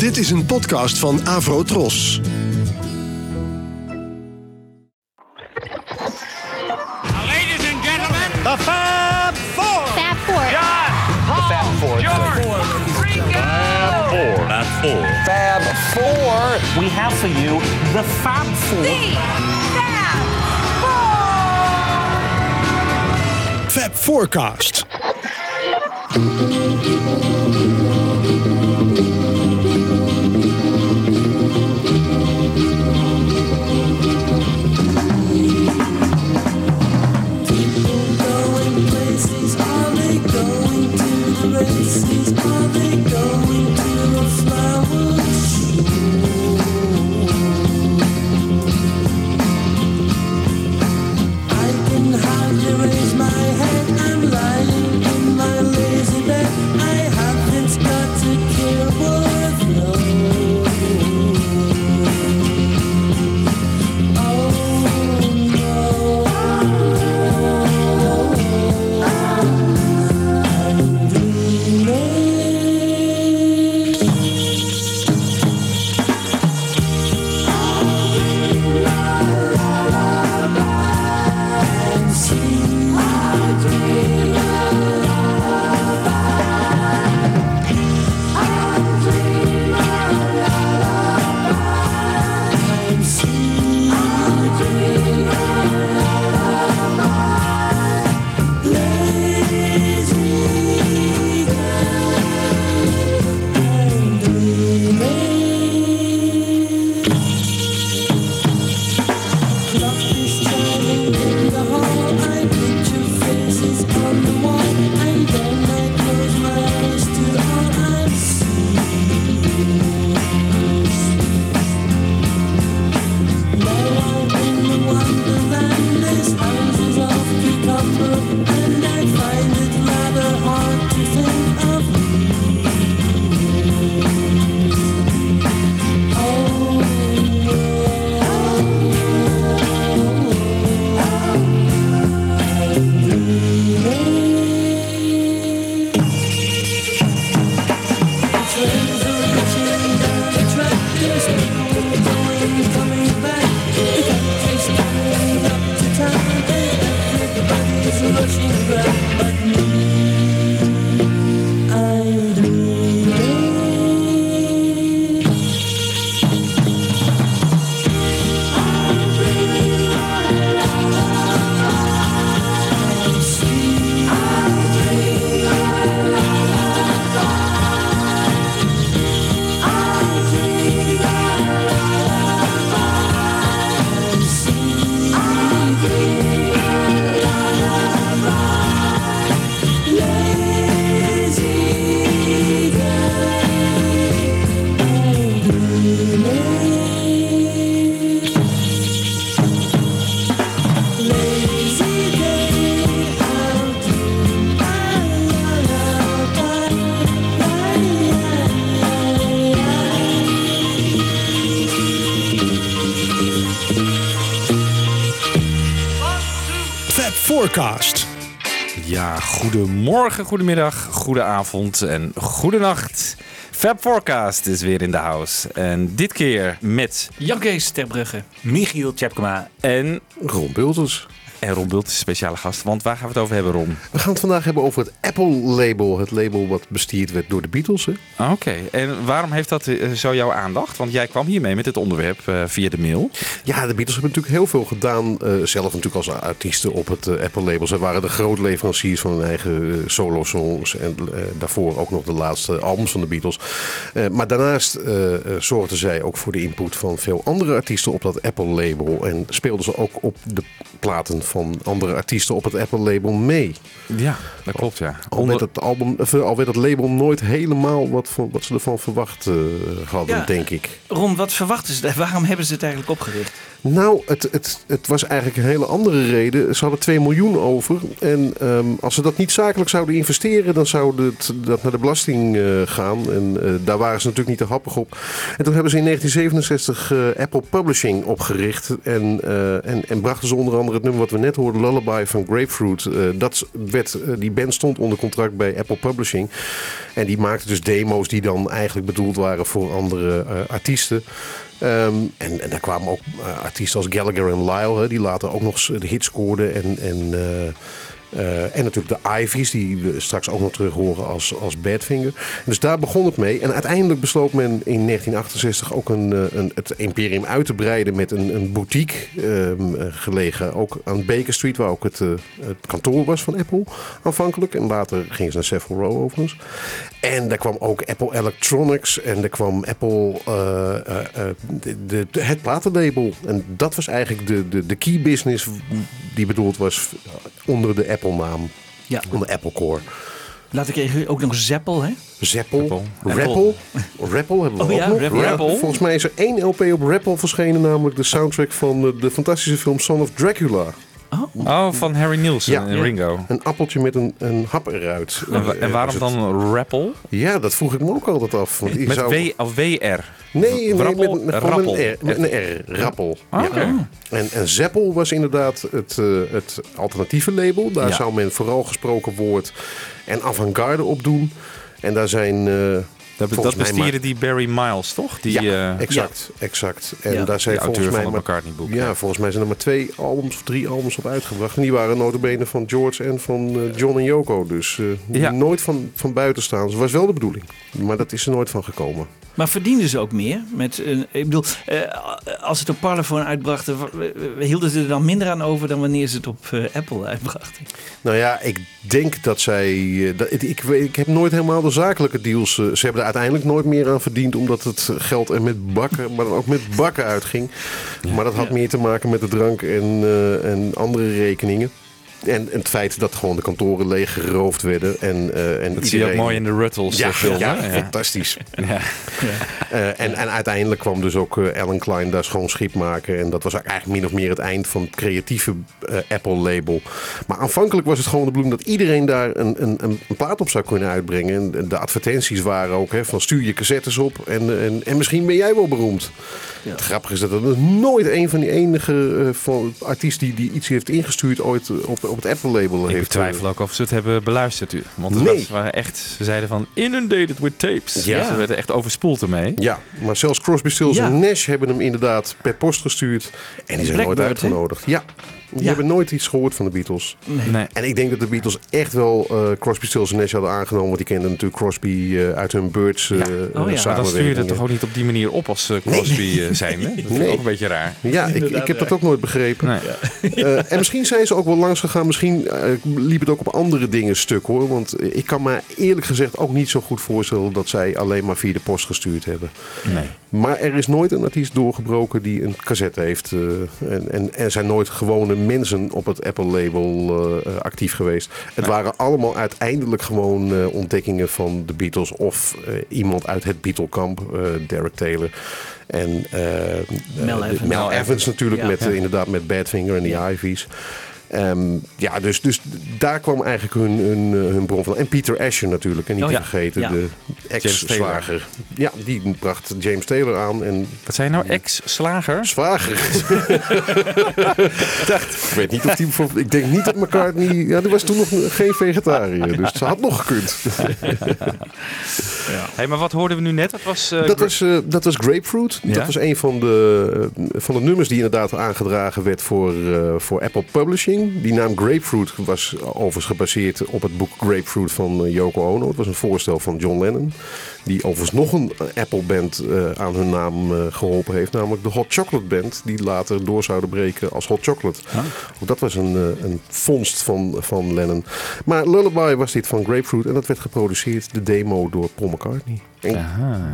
Dit is een podcast van Avro Tros. Ladies and gentlemen, The Fab Four. Fab Four. John, Paul, George, Ringo. Fab Four. Fab Four. We have for you the Fab Four. Fab Forecast. Fab goedemorgen, goedemiddag, goedenavond en goedenacht. Fab Forecast is weer in de house. En dit keer met Jan Kees ter Brugge. Michiel Tjepkema en, Ron Bulters. En Ron Bult is een speciale gast. Want waar gaan we het over hebben, Ron? We gaan het vandaag hebben over het Apple-label. Het label wat bestierd werd door de Beatles. Ah, Oké, en waarom heeft dat eh, zo jouw aandacht? Want jij kwam hiermee met het onderwerp eh, via de mail. Ja, de Beatles hebben natuurlijk heel veel gedaan. eh, zelf natuurlijk als artiesten op het Apple-label. Ze waren de grote leveranciers van hun eigen solo-songs. En daarvoor ook nog de laatste albums van de Beatles. Maar daarnaast zorgden zij ook voor de input van veel andere artiesten op dat Apple-label. En speelden ze ook op de platen van andere artiesten op het Apple-label mee. Ja, dat klopt, ja. Al werd, het album, eh, al werd het label nooit helemaal wat, van, wat ze ervan verwacht eh, hadden, Ja. denk ik. Ron, wat verwachten ze? Waarom hebben ze het eigenlijk opgericht? Nou, het, het, het was eigenlijk een hele andere reden. Ze hadden 2 miljoen over. En ehm, als ze dat niet zakelijk zouden investeren, dan zou het, dat naar de belasting eh, gaan. En eh, daar waren ze natuurlijk niet te happig op. En toen hebben ze in 1967 eh, Apple Publishing opgericht. En, en, en brachten ze onder andere het nummer wat we net hoorden, Lullaby van Grapefruit. dat werd, die band stond onder contract bij Apple Publishing. En die maakte dus demo's die dan eigenlijk bedoeld waren voor andere artiesten. Ehm, en, en daar kwamen ook eh, artiesten als Gallagher en Lyle, die later ook nog de hit scoorden. En, en, eh, eh, en natuurlijk de Ivies, die we straks ook nog terug horen als, als Badfinger. Dus daar begon het mee. En uiteindelijk besloot men in 1968 ook een, een, het imperium uit te breiden met een, een boutique ehm, eh, gelegen. Ook aan Baker Street, waar ook het, het kantoor was van Apple aanvankelijk. En later gingen ze naar Savile Row overigens. En daar kwam ook Apple Electronics en er kwam Apple, eh, eh, eh, de, de, het platenlabel. En dat was eigenlijk de, de, de key business die bedoeld was onder de Apple-naam. Ja. Onder Apple Core. Laat ik even ook nog Zeppel, hè? Zeppel. Rappel, Rappel hebben we Oh ook ja, nog. Rappel. Rappel. Volgens mij is er één LP op Rappel verschenen, namelijk de soundtrack van eh, de fantastische film Son of Dracula. Oh, van Harry Nielsen Ja. en Ringo. Een appeltje met een, een hap eruit. En, wa- en waarom dan Rappel? Ja, dat vroeg ik me ook altijd af. Want Met zou... W of WR? Nee, nee Rappel? met, met, gewoon Rappel. een R. Met een R. Rappel. Ah, Ja. En, en Zeppel was inderdaad het, eh, het alternatieve label. Daar Ja. zou men vooral gesproken woord en avant-garde op doen. En daar zijn... eh, Dat, dat mij bestierde die Barry Miles, toch? Die, ja, eh, exact, exact. En Ja, daar zijn die volgens mij maar, McCartney-boek. ja, volgens mij zijn er maar twee albums of drie albums op uitgebracht. En die waren notabene van George en van eh, John en Yoko. Dus eh, Ja. nooit van, van buiten staan. Dat was wel de bedoeling. Maar dat is er nooit van gekomen. Maar verdienden ze ook meer? Met, een- ik bedoel, eh, als ze het op Parlophone uitbrachten, hielden ze er dan minder aan over dan wanneer ze het op eh, Apple uitbrachten? Nou ja, ik denk dat zij. dat, ik, ik, weet- ik heb nooit helemaal de zakelijke deals. ze hebben uiteindelijk nooit meer aan verdiend. Omdat het geld er met bakken, maar dan ook met bakken uitging. Maar dat had meer te maken met de drank en, eh, en andere rekeningen. En, en het feit dat gewoon de kantoren leeggeroofd werden. En, eh en Dat zie je ook mooi in de Ruttles ja, eh, film. ja, ja. fantastisch. Ja. Eh, en, en uiteindelijk kwam dus ook Alan Klein daar schoon schip maken. En dat was eigenlijk min of meer het eind van het creatieve Apple-label. Maar aanvankelijk was het gewoon de bedoeling dat iedereen daar een, een, een, plaat op zou kunnen uitbrengen. En de advertenties waren ook hè, van stuur je cassettes op en, en, en misschien ben jij wel beroemd. Het grappige is dat er nooit een van die enige van artiesten die, die iets heeft ingestuurd ooit op, op het Apple-label Ik heeft. betwijfel ook of ze het hebben beluisterd. u. Want Nee. was, waren echt, ze zeiden van inundated with tapes. Ja. Ze werden echt overspoeld ermee. Ja, maar zelfs Crosby, Stills Ja. en Nash hebben hem inderdaad per post gestuurd. En die zijn nooit Blackbird, uitgenodigd. Ja, die Ja. hebben nooit iets gehoord van de Beatles. Nee. En ik denk dat de Beatles echt wel eh, Crosby, Stills en Nash hadden aangenomen. Want die kenden natuurlijk Crosby eh, uit hun Birds eh Ja. eh, Oh ja. Maar dan stuur je het toch ook niet op die manier op als Crosby zijn. Hè? Dat vind ik Nee. ook een beetje raar. Ja, ik, ik heb dat ook nooit begrepen. Nee. Eh, en misschien zijn ze ook wel langs gegaan. Misschien eh, liep het ook op andere dingen stuk hoor. Want ik kan me eerlijk gezegd ook niet zo goed voorstellen dat zij alleen maar via de post gestuurd hebben. Nee. Maar er is nooit een artiest doorgebroken die een cassette heeft. eh, en, en er zijn nooit gewone mensen op het Apple-label eh, actief geweest. Het waren allemaal uiteindelijk gewoon eh, ontdekkingen van de Beatles. Of eh, iemand uit het Beatle-kamp, eh, Derek Taylor. En eh, Mel eh, Evans. Mel Evans natuurlijk, Ja. met, eh, inderdaad met Badfinger en de Ivies. Ehm, ja, dus, dus daar kwam eigenlijk hun, hun, eh, hun bron van. En Peter Asher natuurlijk, en niet Oh te ja. vergeten, Ja. de ex-zwager. Ja, die bracht James Taylor aan. En Wat zijn nou ex-slager? Zwager. ik weet niet of die. voor- Ik denk niet dat McCartney. Ja, die was toen nog geen vegetariër. Dus ze had nog gekund. Hey, maar wat hoorden we nu net? Dat was, eh, Dat Gra- was, eh, dat was Grapefruit. Ja? Dat was een van de, van de nummers die inderdaad aangedragen werd voor, eh, voor Apple Publishing. Die naam Grapefruit was overigens gebaseerd op het boek Grapefruit van eh, Yoko Ono. Het was een voorstel van John Lennon. Die overigens nog een Apple-band eh, aan hun naam eh, geholpen heeft. Namelijk de Hot Chocolate Band. Die later door zouden breken als Hot Chocolate. Ook dat was een, eh, een vondst van, van Lennon. Maar Lullaby was dit van Grapefruit. En dat werd geproduceerd, de demo, door Paul McCartney.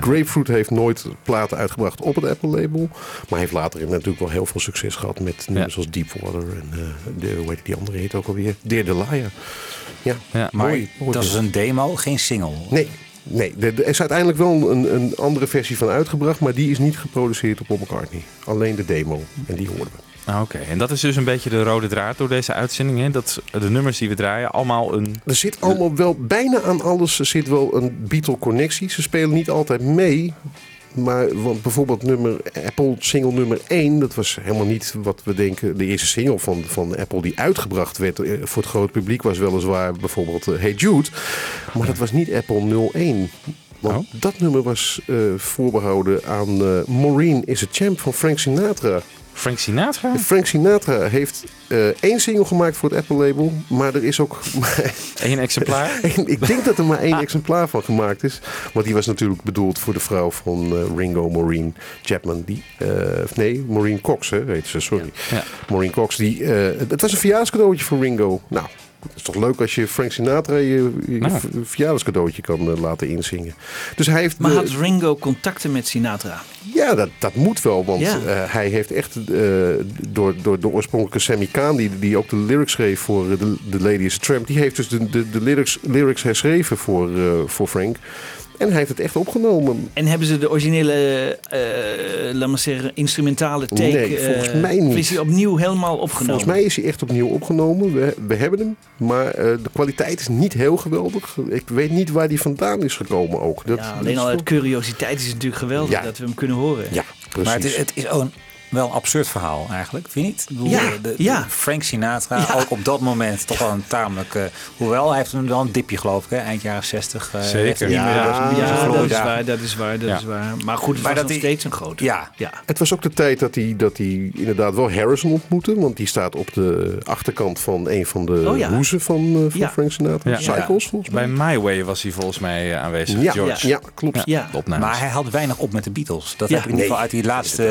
Grapefruit heeft nooit platen uitgebracht op het Apple-label. Maar heeft later natuurlijk wel heel veel succes gehad met nummers zoals Deepwater. En eh, de, hoe heet die andere heet ook alweer? Dear the Liar. Ja, Ja, Maar mooi. mooi dat is een demo, geen single. Nee, nee. Er er is uiteindelijk wel een, een andere versie van uitgebracht. Maar die is niet geproduceerd door Paul McCartney. Alleen de demo. En die hoorden we. Ah, Oké, en dat is dus een beetje de rode draad door deze uitzending. Hè? Dat de nummers die we draaien allemaal een... Er zit allemaal wel, bijna aan alles zit wel een Beatle-connectie. Ze spelen niet altijd mee. Maar want bijvoorbeeld nummer, Apple single nummer 1, dat was helemaal niet wat we denken. De eerste single van, van Apple die uitgebracht werd eh, voor het grote publiek was weliswaar bijvoorbeeld eh, Hey Jude. Maar dat was niet Apple 01. Want Oh. dat nummer was eh, voorbehouden aan Maureen is a Champ van Frank Sinatra. Frank Sinatra? Frank Sinatra heeft eh, één single gemaakt voor het Apple-label, maar er is ook Eén exemplaar? ik denk dat er maar één exemplaar van gemaakt is. Want die was natuurlijk bedoeld voor de vrouw van eh, Ringo Maureen Chapman. Die, eh, nee, Maureen Cox, hè, heet ze, sorry. Ja. Maureen Cox, die, het, het was een verjaarscadeautje voor Ringo. Nou, het is toch leuk als je Frank Sinatra je, je Nou. verjaardagscadeautje kan eh, laten inzingen. Dus hij heeft... Maar de- had Ringo contacten met Sinatra? ja, dat, dat moet wel, want Ja. eh, hij heeft echt eh, door, door de oorspronkelijke Sammy Kaan, die, die ook de lyrics schreef voor de, de Lady is a Tramp, die heeft dus de, de, de lyrics, lyrics herschreven voor, eh, voor Frank. En hij heeft het echt opgenomen. En hebben ze de originele, eh, laat maar zeggen, instrumentale take... Nee, volgens eh, mij niet. of Is hij opnieuw helemaal opgenomen? Volgens mij is hij echt opnieuw opgenomen. We, we hebben hem, maar eh, de kwaliteit is niet heel geweldig. Ik weet niet waar die vandaan is gekomen ook. Dat, Ja, alleen al uit curiositeit is het natuurlijk geweldig Ja. dat we hem kunnen horen. Ja, precies. Maar het is, het is ook een, wel een absurd verhaal eigenlijk, vind je niet? Ik bedoel, Ja, de- de- ja. Frank Sinatra, Ja. ook op dat moment toch wel een tamelijk... eh, hoewel, hij heeft een- wel een dipje geloof ik, hè, eind jaren 60. eh, Zeker. niet Ja, meer- Ja, dat is dat waar, dat is waar, dat Ja. is waar. Maar goed, het Maar was dat nog die- steeds een grote. Ja. ja. Het was ook de tijd dat hij, dat hij inderdaad wel Harrison ontmoette. Want die staat op de achterkant van een van de Oh ja. hoezen van, eh, van Ja. Frank Sinatra. Ja. Cycles volgens mij. Bij My Way was hij volgens mij aanwezig. Ja, George. ja, klopt. Ja. Maar hij had weinig op met de Beatles. Dat Ja. heb ik in ieder geval uit die laatste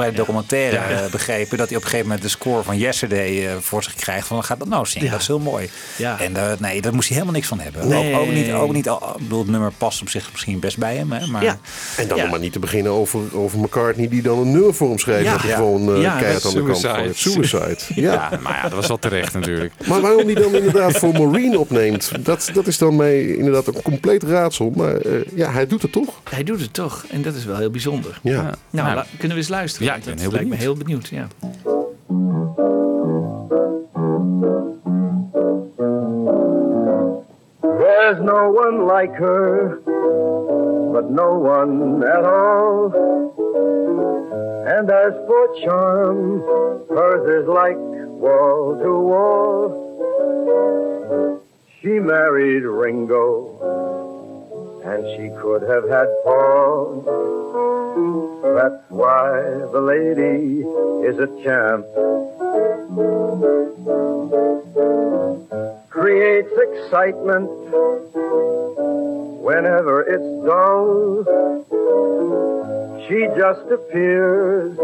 uitgebreide documentaire Ja. eh, begrepen. Dat hij op een gegeven moment de score van Yesterday eh, voor zich krijgt. Van, gaat dat nou zingen? Ja. Dat is heel mooi. Ja. En eh, nee, daar moest hij helemaal niks van hebben. Nee. Ook, ook niet, ook niet al- bedoel, het nummer past op zich misschien best bij hem. Hè, maar Ja. En dan Ja. nog maar niet te beginnen over, over McCartney die dan een nummer voor hem schrijft. Ja. dat hij Ja. gewoon eh Ja, keihard aan de kant Suicide. ja. Ja, maar ja, dat was wel terecht natuurlijk. Maar waarom hij dan inderdaad voor Maureen opneemt, dat, dat is dan mij inderdaad een compleet raadsel. Maar eh, ja, hij doet het toch. Hij doet het toch. En dat is wel heel bijzonder. Ja. Ja. Nou, Nou, kunnen we eens luisteren? Ja, ik ben dat heel lijkt me heel benieuwd. Ja. There's no one like her, but no one at all. And as for charm, hers is like wall to wall. She married Ringo, and she could have had Paul. That's why the lady is a champ. Creates excitement whenever it's dull. She just appears,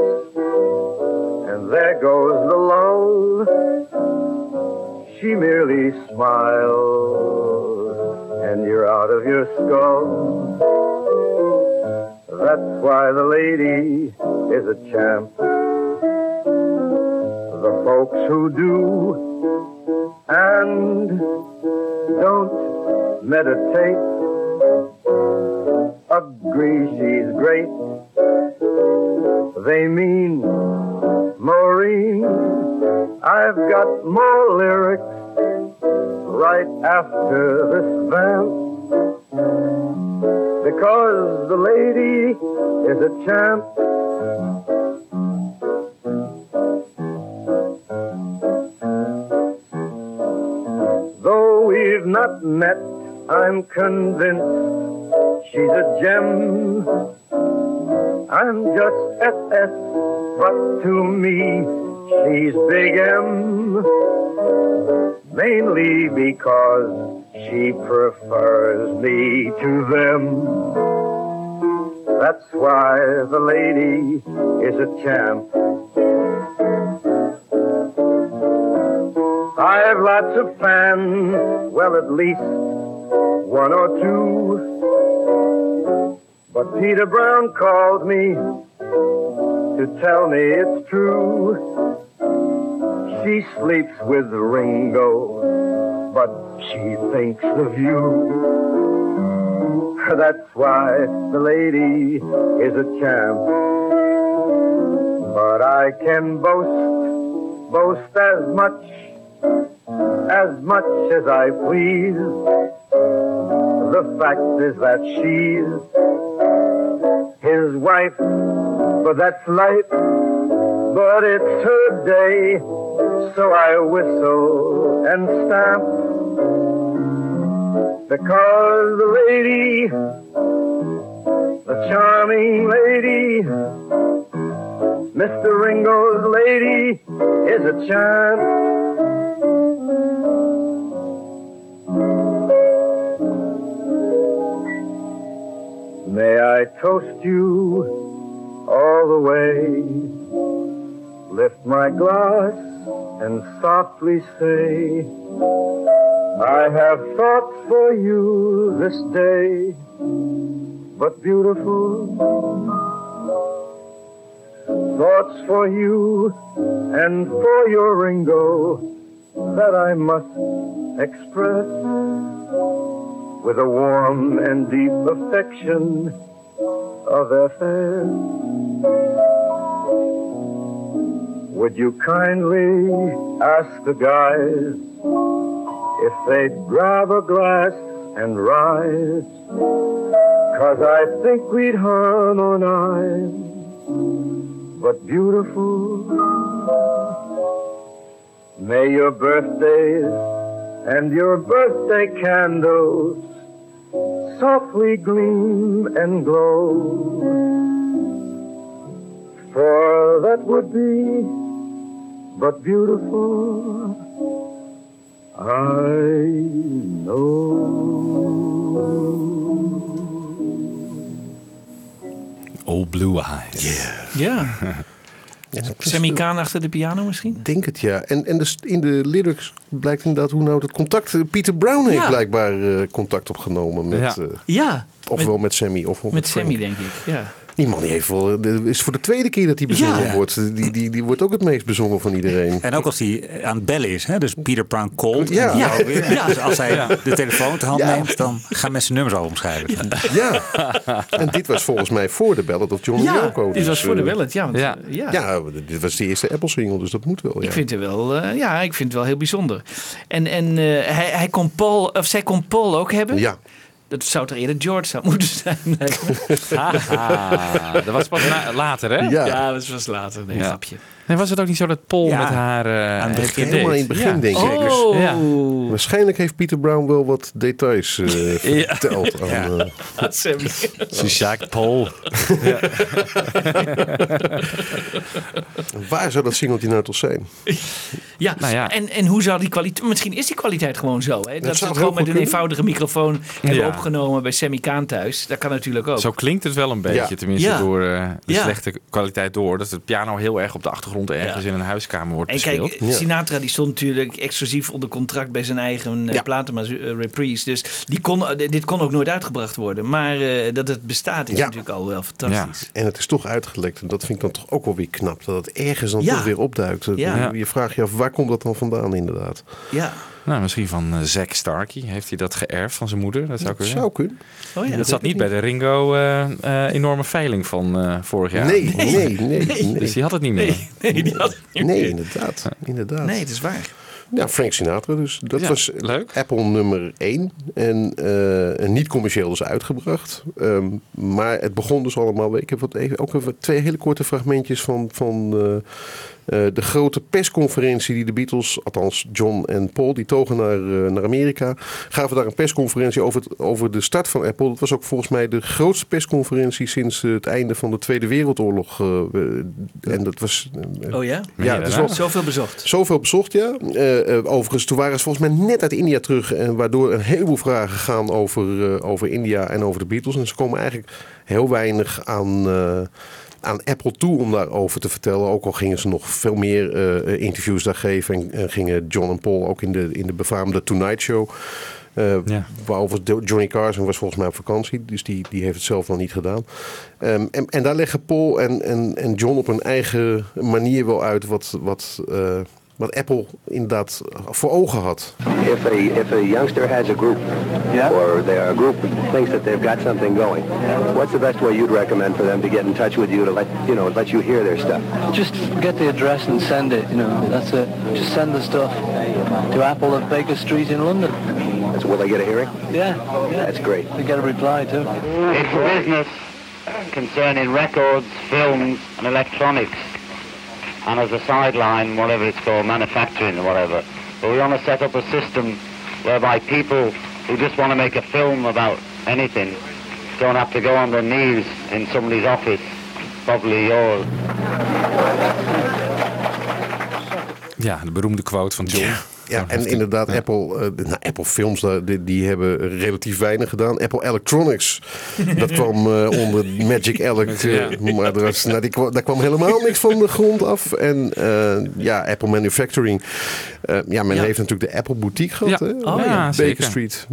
and there goes the lull. She merely smiles, and you're out of your skull. That's why the lady is a champ. The folks who do and don't meditate agree she's great. They mean Maureen. I've got more lyrics right after this vamp. Because the lady is a champ. Though we've not met, I'm convinced she's a gem. I'm just SS, but to me, she's Big M. Mainly because she prefers me to them. That's why the lady is a champ. I've lots of fans, well, at least one or two. But Peter Brown called me to tell me it's true. She sleeps with Ringo, but she thinks of you. That's why the lady is a champ. But I can boast, boast as much, as much as I please. The fact is that she's his wife, but that's life. But it's her day, so I whistle and stamp. Because the lady, the charming lady, Mr. Ringo's lady is a champ. May I toast you all the way? Lift my glass and softly say, I have thoughts for you this day, but beautiful thoughts for you and for your Ringo that I must express with a warm and deep affection of FS. Would you kindly ask the guys if they'd grab a glass and rise? Cause I think we'd harmonize, but beautiful. May your birthdays and your birthday candles softly gleam and glow. For that would be but beautiful. I know. Old Blue Eyes. Ja. Sammy Kaan achter de piano misschien? denk het ja. En, en dus in de lyrics blijkt inderdaad hoe nou dat contact... eh, Peter Brown heeft Ja. blijkbaar eh, contact opgenomen met... Ja. eh, Ja. ofwel met, Sammy of Met met Sammy, denk ik. Ja. Die man die heeft wel, de- is voor de tweede keer dat hij bezongen Ja. wordt. Die, die, die wordt ook het meest bezongen van iedereen. En ook als hij aan het bellen is, hè? dus Peter Brown called. Ja. Ja. Dus als hij de telefoon te hand Ja. neemt, dan gaan mensen nummers over omschrijven. Ja, en dit was volgens mij voor de Ballad of John Ja, Yoko. dit dus, was voor de eh, Wellet. Ja, want, ja. eh, ja. Ja, dit was de eerste Apple single, dus dat moet wel. Ja. Ik vind het wel, eh, ja, ik vind het wel heel bijzonder. En, en eh, hij, hij kon Paul, of zij kon Paul ook hebben. Ja, Dat zou toch eerder George zou moeten zijn. Haha, dat was pas na- later, hè? ja. ja, dat was later. Nee, Ja. grapje. En was het ook niet zo dat Paul Ja, met haar uh, aan het begin. helemaal in het begin denk ik. Oh, Ja. Waarschijnlijk heeft Peter Brown wel wat details eh, verteld. Aan, Ja. eh, Sammy. Ze zaakt Paul. waar zou dat singeltje nou toch zijn? Ja, Nou ja. En, en hoe zou die kwaliteit... Misschien is die kwaliteit gewoon zo. Hè? Dat, ze het gewoon met een eenvoudige microfoon hebben opgenomen bij Sammy Kaan thuis. Dat kan natuurlijk ook. Zo klinkt het wel een beetje, Ja. tenminste Ja. door eh, de Ja. slechte kwaliteit door. Dat de piano heel erg op de achtergrond ergens Ja. in een huiskamer wordt En bespeeld. kijk, Sinatra die stond natuurlijk exclusief onder contract bij zijn eigen eh, Ja. eh, Reprise. Dus die kon, eh, dit kon ook nooit uitgebracht worden. Maar eh, dat het bestaat is Ja. natuurlijk al wel fantastisch. En het is toch uitgelekt. En dat vind ik dan toch ook wel weer knap. Dat het ergens dan Ja. toch weer opduikt. Ja. Je vraagt je af, waar komt dat dan vandaan inderdaad? Ja. Nou, misschien van eh, Zack Starkey. Heeft hij dat geërfd van zijn moeder? Dat zou Dat kunnen. zou kunnen. Oh ja. dat zat niet bij de Ringo eh, eh, enorme veiling van eh, vorig jaar. Nee, nee, nee. Nee, Dus die had het niet meer. Nee, nee, die had het niet Nee, meer. inderdaad. inderdaad. Nee, het is waar. Ja, Frank Sinatra dus. Dat Ja, was leuk. Apple nummer 1. En eh, niet commercieel dus uitgebracht. Ehm, maar het begon dus allemaal... Ik heb wat even, ook even twee hele korte fragmentjes van... van eh, eh, de grote persconferentie die de Beatles, althans John en Paul, die togen naar, eh, naar Amerika. Gaven daar een persconferentie over, het, over de start van Apple. Dat was ook volgens mij de grootste persconferentie sinds eh, het einde van de Tweede Wereldoorlog. en dat was. Oh ja? Ja, dat wel, Zoveel bezocht. Zoveel bezocht, ja. Eh, eh, overigens, toen waren ze volgens mij net uit India terug. En waardoor een heleboel vragen gaan over, eh, over India en over de Beatles. En ze komen eigenlijk heel weinig aan, eh, aan Apple toe om daarover te vertellen. Ook al gingen ze nog veel meer eh, interviews daar geven. En, en gingen John en Paul ook in de, in de befaamde Tonight Show. Eh, Ja. Waarover Johnny Carson was volgens mij op vakantie. Dus die, die heeft het zelf nog niet gedaan. Ehm, en, en daar leggen Paul en, en, en John op hun eigen manier wel uit wat, wat, eh, wat Apple inderdaad voor ogen had. If a if a youngster has a group, or they are a group thinks that they've got something going, what's the best way you'd recommend for them to get in touch with you to let you know let you hear their stuff? Just get the address and send it, you know, that's it. Just send the stuff to Apple at Baker Street in London. That's will they get a hearing? Yeah, yeah. That's great. They get a reply too. It's business. concerning records, films, and electronics. And as a sideline, whatever it's called, manufacturing or whatever. But we want to set up a system whereby people who just want to make a film about anything don't have to go on their knees in somebody's office, probably yours. Ja, de beroemde quote van John. Ja, en inderdaad, Apple, eh, nou, Apple Films, die, die hebben relatief weinig gedaan. Apple Electronics, dat kwam eh, onder Magic Alec. eh, maar er was, nou, die daar kwam helemaal niks van de grond af. En ja, Apple Manufacturing. ja, men heeft natuurlijk de Apple Boutique gehad, hè? Oh, Baker. Street.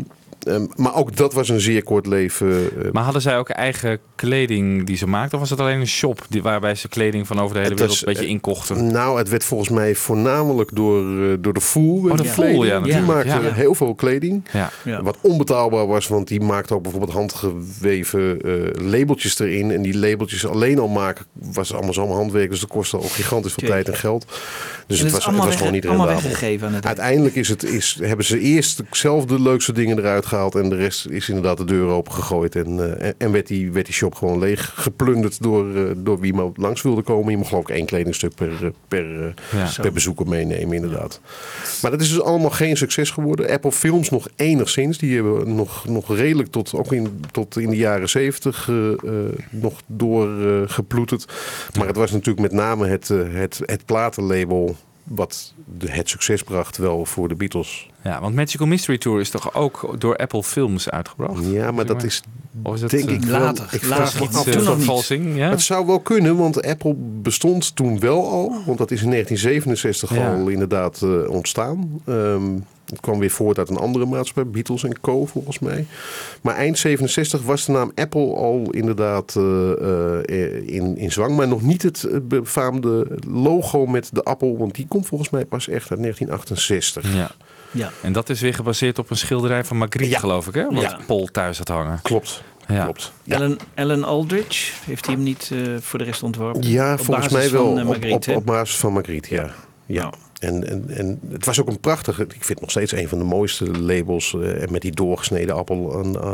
Ehm, maar ook dat was een zeer kort leven. eh, Maar hadden zij ook eigen kleding die ze maakten? Of was het alleen een shop die, waarbij ze kleding van over de hele wereld was, een beetje eh, inkochten? Nou, het werd volgens mij voornamelijk door, eh, door de Fool. Oh, de Fool, ja, Die natuurlijk. maakte Ja. heel veel kleding. Ja. Ja. Wat onbetaalbaar was, want die maakte ook bijvoorbeeld handgeweven eh, labeltjes erin. En die labeltjes alleen al maken was allemaal zo'n handwerk. Dus dat kostte ook gigantisch veel tijd en geld. Dus En het was, het was gewoon niet allemaal rendabel. Uiteindelijk is het, is, hebben ze eerst zelf de leukste dingen eruit gehaald. En de rest is inderdaad de deur open gegooid. En, eh, en- en werd, die, werd die shop gewoon leeg geplunderd door, eh, door wie maar langs wilde komen. Je mocht geloof ik één kledingstuk per, eh, per, Ja. per bezoeker meenemen inderdaad. Maar dat is dus allemaal geen succes geworden. Apple Films nog enigszins. Die hebben nog, nog redelijk tot, ook in, tot in de jaren zeventig eh, eh, nog doorgeploeterd. maar het was natuurlijk met name het, het, het platenlabel wat de, het succes bracht wel voor de Beatles. Ja, want Magical Mystery Tour is toch ook door Apple Films uitgebracht? Ja, maar dat is Of is het, denk eh, ik wel- later, Ik later. vraag me iets, eh, dat- vervalsing? Ja? Het zou wel kunnen, want Apple bestond toen wel al. Want dat is in 1967 Ja. al inderdaad eh, ontstaan. Ehm, het kwam weer voort uit een andere maatschappij, Beatles Co. volgens mij. Maar eind 67 was de naam Apple al inderdaad eh, eh, in, in zwang. Maar nog niet het eh, befaamde logo met de appel. Want die komt volgens mij pas echt uit 1968. Ja. Ja. En dat is weer gebaseerd op een schilderij van Magritte, Ja. geloof ik, hè? Wat Ja. Paul thuis had hangen. Klopt. Ja. Klopt. Ja. Alan, Alan Aldridge, heeft hij hem niet eh, voor de rest ontworpen? Ja, Op volgens mij wel. van, op, op basis van Magritte, ja. Ja. En, en, en het was ook een prachtige, ik vind het nog steeds een van de mooiste labels. eh, met die doorgesneden appel aan eh,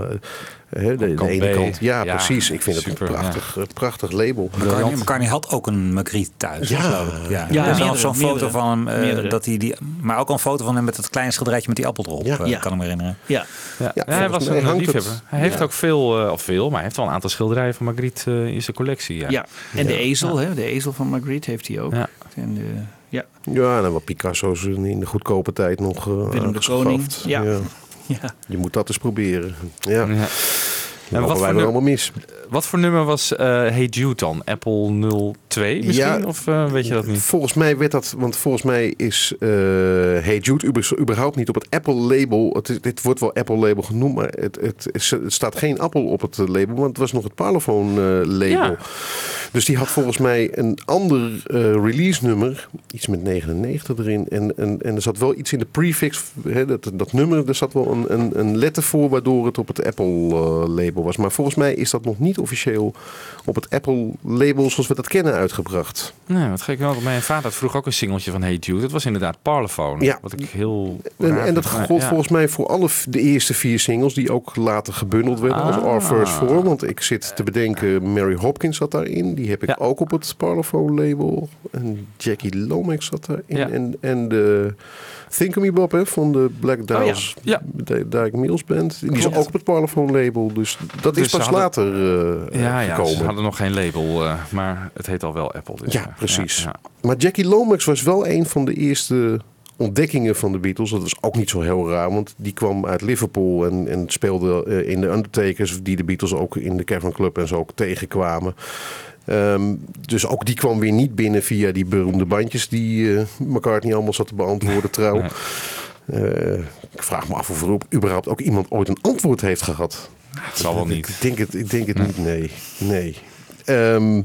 hè, de, de ene B. kant. Ja, Ja, precies. Ik vind het een prachtig, eh, prachtig label. McCartney, McCartney had ook een Magritte thuis. Ja. geloof ik. ja. Ja, er meerdere, zo'n foto meerdere. van hem. eh, dat hij die, maar ook al een foto van hem met het kleine schilderijtje met die appel erop. Ja. Ja. Kan ik me herinneren. Ja, Ja, Ja, hij was een liefhebber. Hij heeft Ja. ook veel, of veel, maar hij heeft wel een aantal schilderijen van Magritte in zijn collectie. Ja. ja. en de ezel, hè? de ezel van Magritte heeft hij ook. Ja. En de, ja. Ja, en dan wat Picasso's in in de goedkope tijd nog eh Willem de. Koning. Ja. Ja. Je moet dat eens proberen. Ja, Ja. En wat voor, allemaal mis. wat voor nummer was eh Hey Jude dan? Apple 02 misschien? Ja. of eh, weet je dat niet? Volgens mij werd dat, want volgens mij is eh Hey Jude überhaupt niet op het Apple label. Het, dit wordt wel Apple label genoemd, maar het, het, staat geen Apple op het label, want het was nog het Parlophone label. Ja. Dus die had volgens mij een ander release nummer, iets met 99 erin. En, en, en er zat wel iets in de prefix, hè, dat, dat nummer, er zat wel een, een, een letter voor waardoor het op het Apple eh, was. Maar volgens mij is dat nog niet officieel op het Apple label zoals we dat kennen uitgebracht. Nee, wat gek wel. Mijn vader vroeg ook een singeltje van Hey Jude. Dat was inderdaad Parlophone. Ja. Wat ik heel En, en dat gold ja. volgens mij voor alle de eerste vier singles die ook later gebundeld werden als Ah. Our First Four. Want ik zit te bedenken, Mary Hopkins zat daarin. Die heb ik Ja. ook op het Parlophone label. En Jackie Lomax zat daarin. En, en de Think of Me Bob hè, van de Black Ja. de Dyke Mills Band. Die is ook op het Parlophone label. Dus dat Dus is pas hadden- later eh, Ja, ja, gekomen. ze hadden nog geen label, eh, maar het heet al wel Apple. Dus, Ja, precies. Maar Jackie Lomax was wel een van de eerste ontdekkingen van de Beatles. Dat was ook niet zo heel raar, want die kwam uit Liverpool en, en speelde eh, in de Undertakers, die de Beatles ook in de Cavern Club en zo ook tegenkwamen. Ehm, dus ook die kwam weer niet binnen via die beroemde bandjes die eh McCartney allemaal zat te beantwoorden trouw. Eh, ik vraag me af of er überhaupt ook iemand ooit een antwoord heeft gehad. Het zal wel niet. Ik denk het, ik denk het niet, nee. nee. Ehm,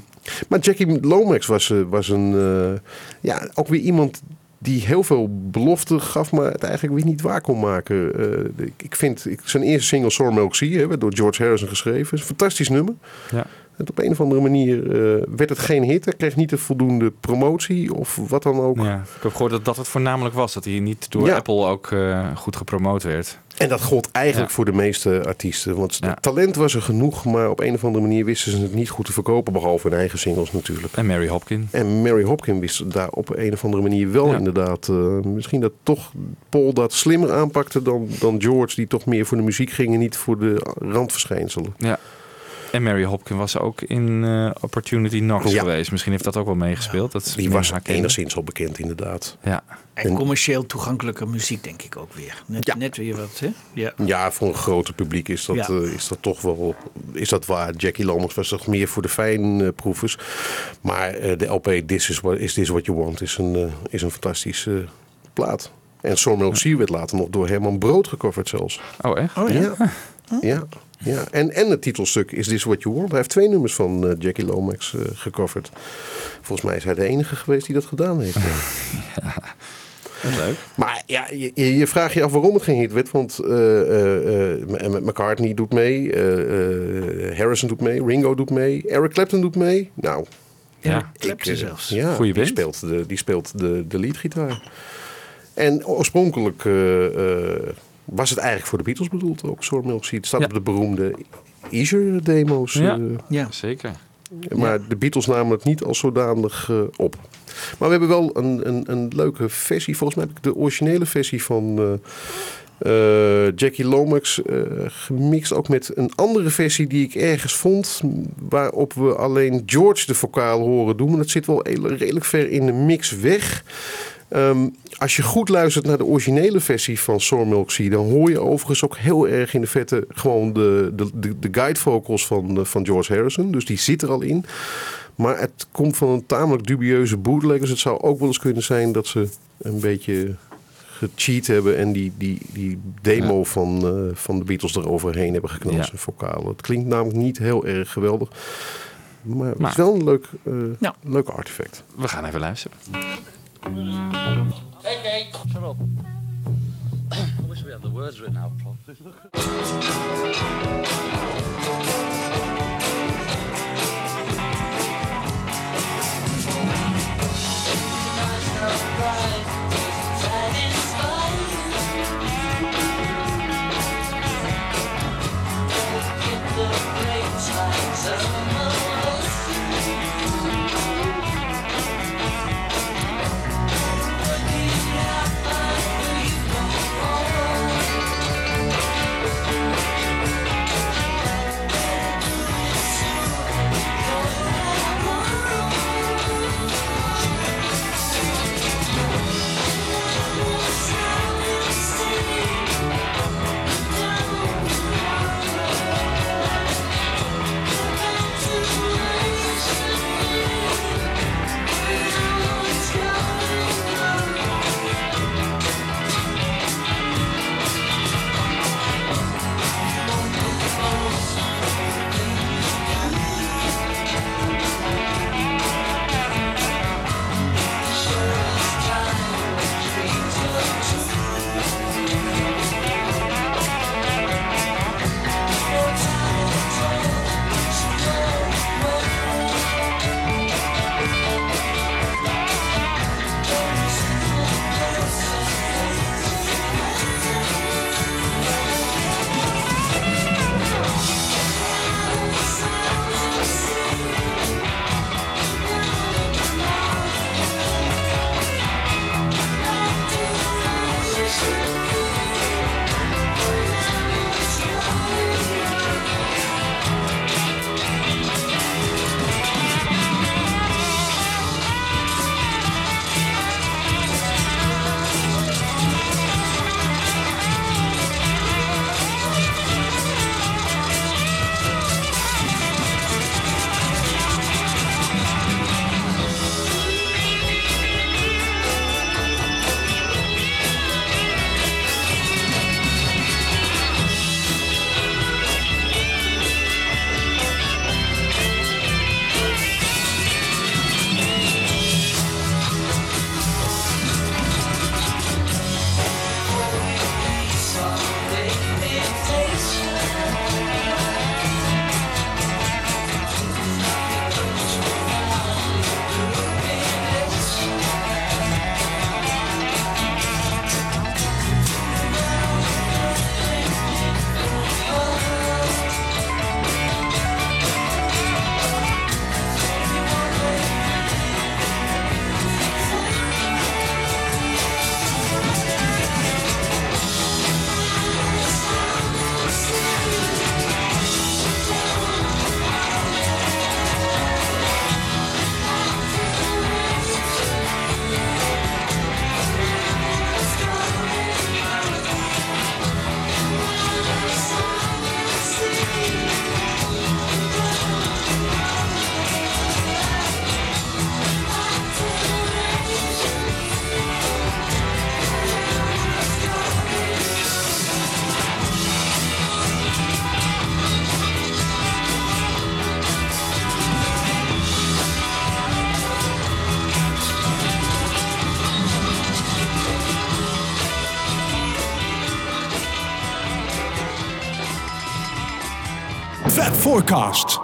maar Jackie Lomax was, eh, was een, ja, ook weer iemand die heel veel belofte gaf, maar het eigenlijk weer niet waar kon maken. Ik, ik vind ik, zijn eerste single Sore Milk Sea, hè, werd door George Harrison geschreven, is een fantastisch nummer. Ja. Het op een of andere manier eh, werd het geen hit. Hij kreeg niet de voldoende promotie of wat dan ook. Ja, ik heb gehoord dat dat het voornamelijk was. Dat hij niet door Ja. Apple ook eh, goed gepromoot werd. En dat gold eigenlijk Ja. voor de meeste artiesten. Want Ja. talent was er genoeg, maar op een of andere manier wisten ze het niet goed te verkopen. Behalve hun eigen singles natuurlijk. En Mary Hopkin. En Mary Hopkin wist daar op een of andere manier wel inderdaad. eh, misschien dat toch Paul dat slimmer aanpakte dan, dan George, die toch meer voor de muziek ging en niet voor de randverschijnselen. Ja. En Mary Hopkin was ook in eh, Opportunity Knox Ja. geweest. Misschien heeft dat ook wel meegespeeld. Dat Die was enigszins al bekend inderdaad. Ja. En commercieel toegankelijke muziek, denk ik ook weer. Net, Ja. net weer wat, hè? Ja. Ja, voor een groter publiek is dat, Ja. eh, is dat toch wel is dat waar. Jackie Lommers was toch meer voor de fijnproevers. Maar eh, de LP This is, what, is This What You Want is een, is een fantastische plaat. En Sawmill Sea werd later nog door Herman Brood gecoverd zelfs. Oh, echt? Oh ja. Ja, ja, ja. En, en het titelstuk Is This What You Want. Hij heeft twee nummers van eh, Jackie Lomax eh, gecoverd. Volgens mij is hij de enige geweest die dat gedaan heeft. Leuk. Maar ja, je, je je vraagt je af waarom het geen hit werd. Want eh, eh, eh, McCartney doet mee, eh, eh, Harrison doet mee, Ringo doet mee, Eric Clapton doet mee. Nou, Ja. Clapton zelfs. Ja, Goeie die band. speelt de, die speelt de, de leadgitaar. En oorspronkelijk eh, eh, was het eigenlijk voor de Beatles bedoeld ook, Sawmill Sea. Het staat Ja. op de beroemde Easer demo's. Ja. eh, Ja. Zeker. maar de Beatles namen het niet als zodanig eh, op. Maar we hebben wel een, een, een leuke versie. Volgens mij heb ik de originele versie van eh, eh, Jackie Lomax eh, gemixt. Ook met een andere versie die ik ergens vond. Waarop we alleen George de vocaal horen doen. Maar dat zit wel redelijk ver in de mix weg. Ehm, als je goed luistert naar de originele versie van Sawmill Sea, dan hoor je overigens ook heel erg in de vette gewoon de, de, de, de guide vocals van, eh, van George Harrison. Dus die zit er al in. Maar het komt van een tamelijk dubieuze bootleg. Dus het zou ook wel eens kunnen zijn dat ze een beetje gecheat hebben en die, die, die demo van, eh, van de Beatles eroverheen hebben geknald. Ja. Zijn vocalen. Het klinkt namelijk niet heel erg geweldig. Maar het is wel een leuk, eh Nou. leuk artefact. We gaan even luisteren. Hey, Kate. Shut up. I wish we had the words written out properly. Forecast.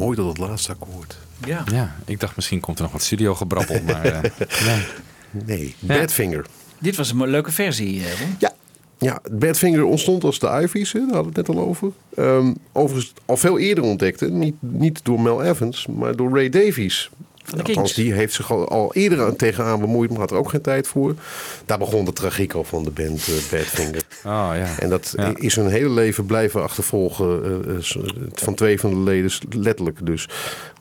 Mooi dat het laatste akkoord. Ja. Ja, ik dacht misschien komt er nog wat studiogebrabbel, maar eh, nee. Nee, Ja. Badfinger. Dit was een leuke versie, eh, Ron. Ja. Ja, Badfinger ontstond als de Ivies, hè, daar hadden we het net al over. Ehm, overigens al veel eerder ontdekt, hè. Niet, niet door Mel Evans, maar door Ray Davies. De Althans, die heeft zich al, al eerder aan, tegenaan bemoeid, maar had er ook geen tijd voor. Daar begon de tragiek al van de band eh, Badfinger. Oh ja. En dat Ja. is hun hele leven blijven achtervolgen. s- van twee van de leden, letterlijk dus.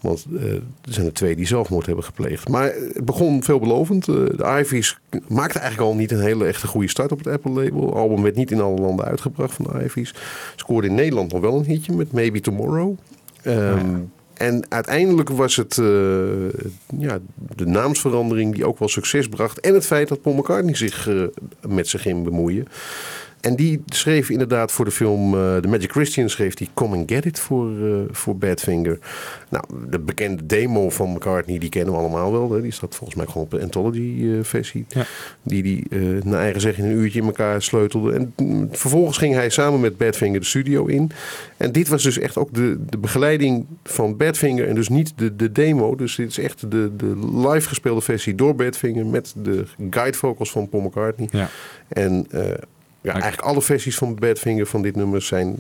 Want er zijn er twee die zelfmoord hebben gepleegd. Maar het begon veelbelovend. De Ivies maakte eigenlijk al niet een hele echte goede start op het Apple-label. Het album werd niet in alle landen uitgebracht van de Ivies. Scoorde in Nederland nog wel een hitje met Maybe Tomorrow. Ehm, En uiteindelijk was het eh, ja, de naamsverandering die ook wel succes bracht. En het feit dat Paul McCartney zich eh, met zich ging bemoeien. En die schreef inderdaad voor de film eh The Magic Christian schreef die Come and Get It voor, eh, voor Badfinger. Nou, de bekende demo van McCartney, die kennen we allemaal wel. Hè. Die staat volgens mij gewoon op de Anthology-versie. Die die eh, naar eigen zeggen een uurtje in elkaar sleutelde. En mm, vervolgens ging hij samen met Badfinger de studio in. En dit was dus echt ook de, de begeleiding van Badfinger en dus niet de, de demo. Dus dit is echt de, de live gespeelde versie door Badfinger met de guide vocals van Paul McCartney. Ja. En eh, ja, eigenlijk alle versies van Badfinger van dit nummer zijn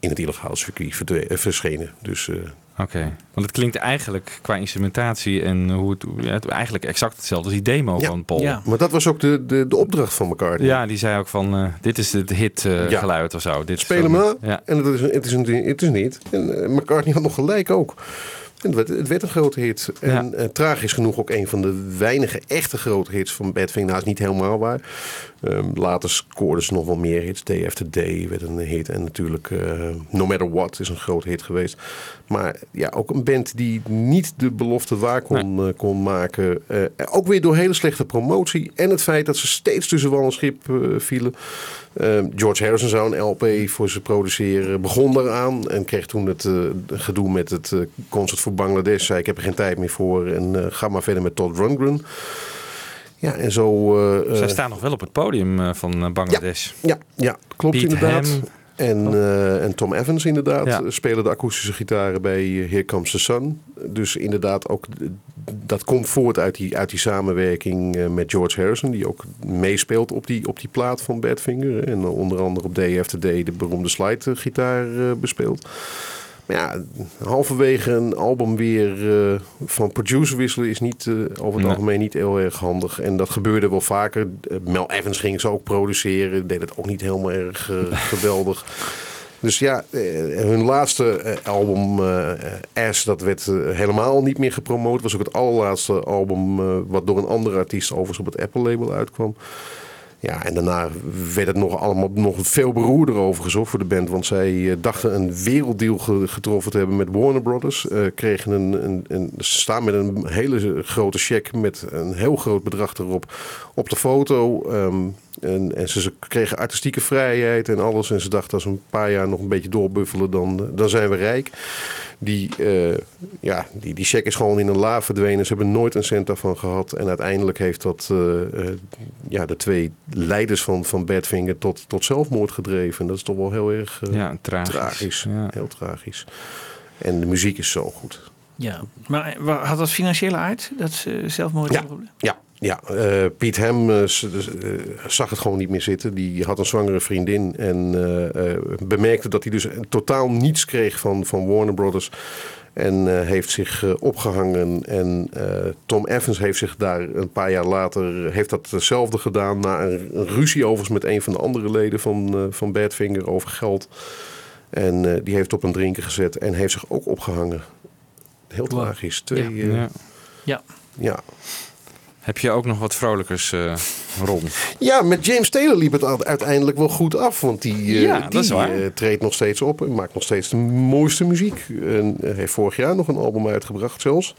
in het illegaal circuit eh, verschenen. Dus eh, Oké, want het klinkt eigenlijk qua instrumentatie en hoe het, ja, het eigenlijk exact hetzelfde als die demo van Paul. Ja. Maar dat was ook de, de, de opdracht van McCartney. Ja, die zei ook van eh, dit is het hit Ja. geluid of zo. Dit aan. Ja. En het is, het, is een, het is hit. En McCartney had nog gelijk ook. En het werd, een grote hit. En eh, tragisch genoeg ook een van de weinige echte grote hits van Badfinger. Nou, is niet helemaal waar. Ehm, later scoorden ze nog wel meer hits. Day After Day werd een hit. En natuurlijk eh, No Matter What is een grote hit geweest. Maar ja, ook een band die niet de belofte waar kon, eh, kon maken. Ook weer door hele slechte promotie. En het feit dat ze steeds tussen wal en schip vielen. Eh, George Harrison zou een LP voor ze produceren. Begon eraan en kreeg toen het eh, gedoe met het eh, concert voor Bangladesh. Zei ik heb er geen tijd meer voor. En eh, ga maar verder met Todd Rundgren. Ja, en zo... Zij staan nog wel op het podium van Bangladesh. ja, ja, klopt Piet inderdaad. En, eh, en Tom Evans inderdaad Ja. spelen de akoestische gitaren bij Here Comes the Sun. Dus inderdaad ook dat komt voort uit die, uit die samenwerking eh, met George Harrison, die ook meespeelt op die, op die plaat van Badfinger. En onder andere op Day After Day de beroemde slide-gitaar eh, bespeelt. Maar ja, halverwege een album weer eh, van producer wisselen is niet, eh, over het Nee. algemeen niet heel erg handig. En dat gebeurde wel vaker. Eh, Mel Evans ging ze ook produceren, deed het ook niet helemaal erg eh, geweldig. Dus ja, eh, hun laatste eh, album, eh Ash, dat werd helemaal niet meer gepromoot. was ook het allerlaatste album wat door een andere artiest overigens op het Apple-label uitkwam. Ja, en daarna werd het nog allemaal nog veel beroerder overigens hoor, voor de band. Want zij dachten een werelddeal ge- getroffen te hebben met Warner Brothers. Eh, kregen een, een, ze staan met een hele grote check met een heel groot bedrag erop op de foto. Ehm, en, en ze, ze kregen artistieke vrijheid en alles. En ze dachten als we een paar jaar nog een beetje doorbuffelen, dan, dan zijn we rijk. Die, eh, ja, die, die check is gewoon in een la verdwenen. Ze hebben nooit een cent daarvan gehad. En uiteindelijk heeft dat eh, eh, ja, de twee leiders van, van Badfinger tot, tot zelfmoord gedreven. En dat is toch wel heel erg eh, Ja, tragisch. tragisch. Ja. Heel tragisch. En de muziek is zo goed. Ja, maar eh, had dat financiële uit? Dat ze zelfmoord Ja. hadden? Ja, ja. eh, Piet Hem eh, eh, zag het gewoon niet meer zitten. Die had een zwangere vriendin en eh, eh, bemerkte dat hij dus totaal niets kreeg van, van Warner Brothers. En eh, heeft zich eh, opgehangen. En eh, Tom Evans heeft zich daar een paar jaar later heeft dat hetzelfde gedaan. Na een, een ruzie overigens met een van de andere leden van, eh, van Badfinger over geld. En eh, die heeft op een drinken gezet en heeft zich ook opgehangen. Heel tragisch. Twee, Ja. Ja. Ja. Heb je ook nog wat vrolijkers, eh Ron? Ja, met James Taylor liep het uiteindelijk wel goed af. Want die, eh, Ja, die dat is waar. eh, treedt nog steeds op en maakt nog steeds de mooiste muziek. En heeft vorig jaar nog een album uitgebracht zelfs.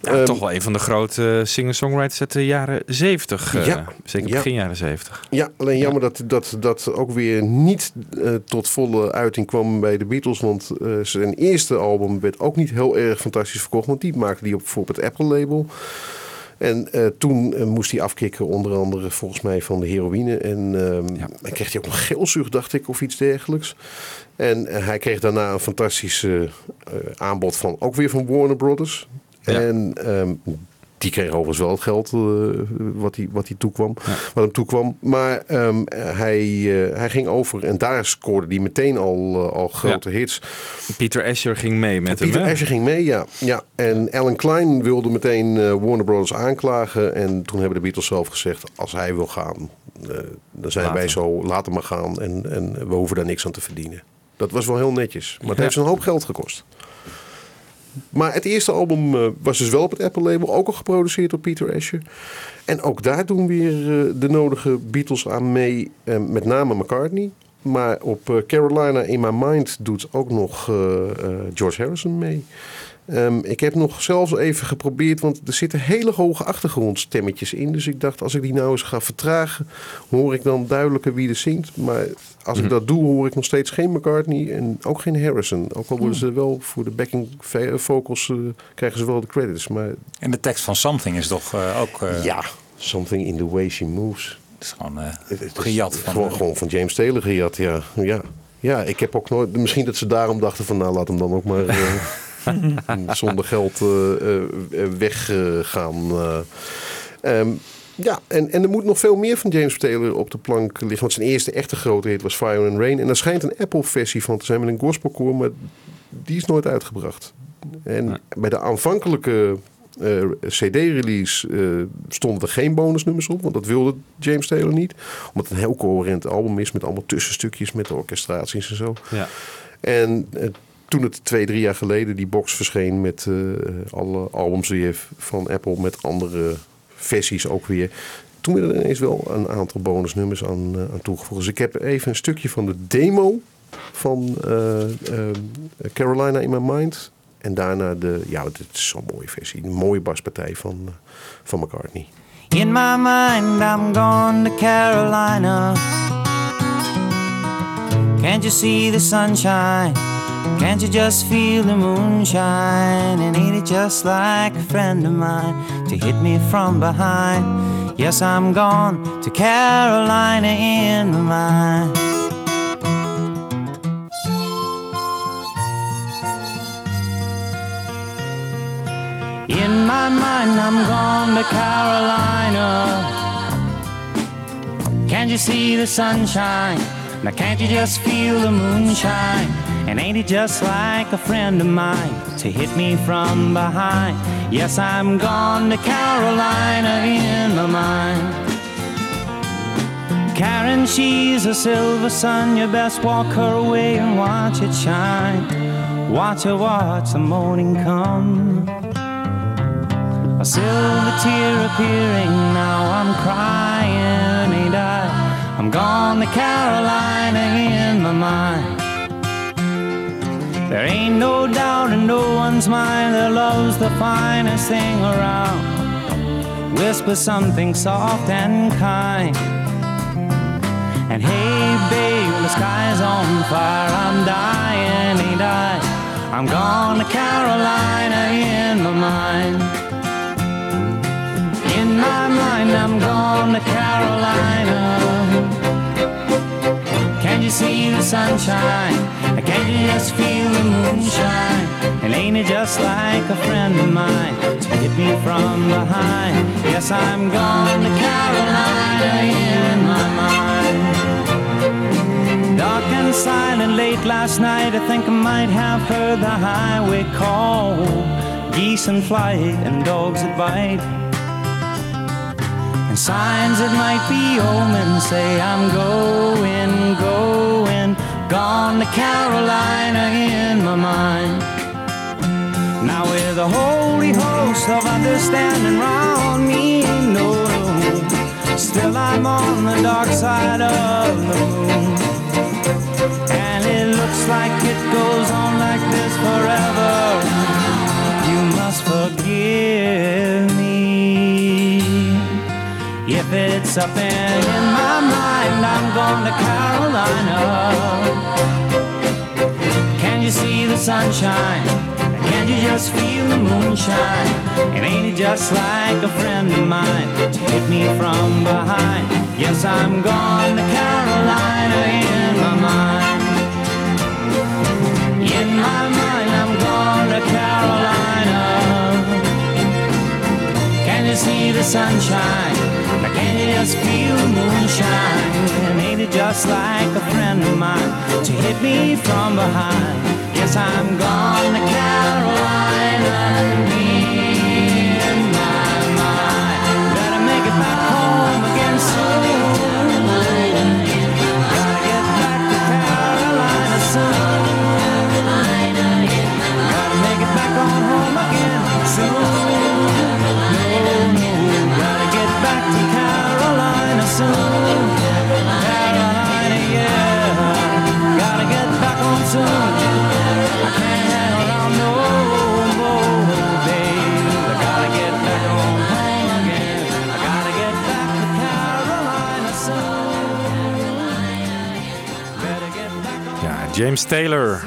Ja, Ehm, toch wel een van de grote singer-songwriters uit de jaren 70. eh, Ja, Zeker ja. begin jaren 70. Ja, alleen jammer dat dat, dat ook weer niet tot volle uiting kwam bij de Beatles. Want zijn eerste album werd ook niet heel erg fantastisch verkocht. Want die maakte die op, voor op het Apple-label. En eh, toen eh, moest hij afkicken, onder andere volgens mij van de heroïne. En ehm Ja. dan kreeg hij ook nog geelzucht, dacht ik, of iets dergelijks. En eh, hij kreeg daarna een fantastisch aanbod van ook weer van Warner Brothers. Ja. En ehm, die kreeg overigens wel het geld eh, wat, hij, wat, hij toekwam, Ja. wat hem toekwam. Maar ehm, hij, eh, hij ging over en daar scoorde hij meteen al, eh, al grote hits. Peter Asher ging mee met Peter hem. hè? Asher ging mee, ja. ja. En Alan Klein wilde meteen Warner Brothers aanklagen. En toen hebben de Beatles zelf gezegd, als hij wil gaan, dan zijn wij zo, laat hem maar gaan. En, en we hoeven daar niks aan te verdienen. Dat was wel heel netjes. Maar het Ja. heeft ze een hoop geld gekost. Maar het eerste album eh, was dus wel op het Apple-label, ook al geproduceerd door Peter Asher. En ook daar doen weer eh, de nodige Beatles aan mee, eh, met name McCartney. Maar op Carolina in My Mind doet ook nog George Harrison mee. Ehm, ik heb nog zelfs even geprobeerd, want er zitten hele hoge achtergrondstemmetjes in. Dus ik dacht, als ik die nou eens ga vertragen, hoor ik dan duidelijker wie er zingt. Maar als ik dat doe, hoor ik nog steeds geen McCartney en ook geen Harrison. Ook al worden ze wel voor de backing vo- vocals, eh, krijgen ze wel de credits. Maar En de tekst van Something is toch eh, ook... eh, ja, something in the way she moves. Het is gewoon Het is gejat van... Gewoon, gewoon van James Taylor gejat, ja. ja. Ja, ik heb ook nooit... Misschien dat ze daarom dachten van... Nou, laat hem dan ook maar zonder geld eh, eh, weggaan. eh. Ehm, ja, en, en er moet nog veel meer van James Taylor op de plank liggen. Want zijn eerste echte grote hit was Fire and Rain. En er schijnt een Apple-versie van te zijn met een gospelkoor. Maar die is nooit uitgebracht. En bij de aanvankelijke eh, CD-release eh, stonden er geen bonusnummers op. Want dat wilde James Taylor niet. Omdat het een heel coherent album is met allemaal tussenstukjes met orchestraties en zo. Ja. En eh, toen het twee, drie jaar geleden die box verscheen met eh, alle albums weer van Apple met andere versies ook weer. Toen werden er ineens wel een aantal bonusnummers aan, eh, toegevoegd. Dus ik heb even een stukje van de demo van eh, Carolina in My Mind. En daarna de, ja, dit is zo'n mooie versie. Een mooie baspartij van, van McCartney. In my mind, I'm gone to Carolina. Can't you see the sunshine? Can't you just feel the moonshine? And ain't it just like a friend of mine to hit me from behind? Yes, I'm gone to Carolina in my mind. In my mind, I'm gone to Carolina. Can't you see the sunshine? Now can't you just feel the moonshine? And ain't it just like a friend of mine to hit me from behind? Yes, I'm gone to Carolina in my mind. Karen, she's a silver sun. You best walk her away and watch it shine. Watch her watch the morning come. A silver tear appearing, now I'm crying, ain't I? I'm gone to Carolina There ain't no doubt in no one's mind that love's the finest thing around. Whisper something soft and kind. And hey, babe, the sky's on fire. I'm dying, ain't I? I'm gone to Carolina in my mind. In my mind, I'm gone to Carolina. See the sunshine? I Can just feel the moonshine? And ain't it just like a friend of mine to hit me from behind? Yes, I'm gone to Carolina in my mind. Dark and silent late last night, I think I might have heard the highway call. Geese in flight and dogs that bite. And signs that might be omens say I'm going, gone to Carolina in my mind. Now with a holy host of understanding round me, no, no, still I'm on the dark side of the moon. And it looks like it goes on like this forever. You must forgive It's up in, in my mind, I'm going to Carolina. Can you see the sunshine? Can you just feel the moonshine? And ain't it just like a friend of mine to hit me from behind? Yes, I'm gone to Carolina in my mind. In my mind, I'm gone to Carolina. Can you see the sunshine? Can you just feel moonshine? And ain't it just like a friend of mine to hit me from behind? Yes, I'm gone to Carolina James Taylor,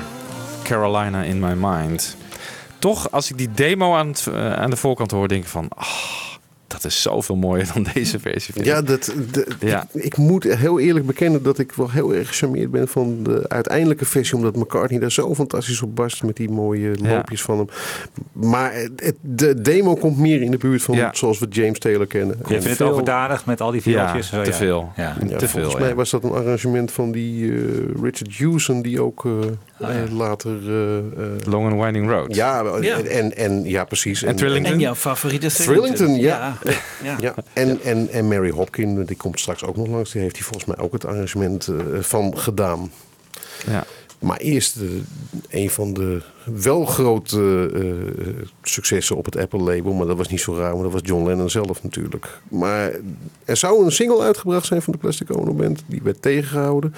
Carolina in My Mind. Toch, als ik die demo aan, eh, aan de voorkant hoor, denk ik van... ah, dat is zoveel mooier dan deze versie. vind ik. Ja, dat, de- Ja. Ik, ik moet heel eerlijk bekennen dat ik wel heel erg gecharmeerd ben van de uiteindelijke versie. Omdat McCartney daar zo fantastisch op barst met die mooie Ja. loopjes van hem. Maar het, de demo komt meer in de buurt van Ja. zoals we James Taylor kennen. Je vindt het Veel- overdadig met al die viooltjes? Ja, Oh, te veel. Ja. Ja, te volgens veel, mij ja. was dat een arrangement van die eh, Richard Hewson, die ook eh, Later. eh, eh, Long and Winding Road. ja, Ja. En, en, en ja, precies. En Trillington? En jouw favoriete Thrillington, ja. Ja. ja. Ja, en, en, en Mary Hopkin, die komt straks ook nog langs. Die heeft hij volgens mij ook het arrangement eh, van gedaan. Ja. Maar eerst een van de wel grote eh, successen op het Apple-label. Maar dat was niet zo raar, maar dat was John Lennon zelf natuurlijk. Maar er zou een single uitgebracht zijn van de Plastic Ono Band. Die werd tegengehouden.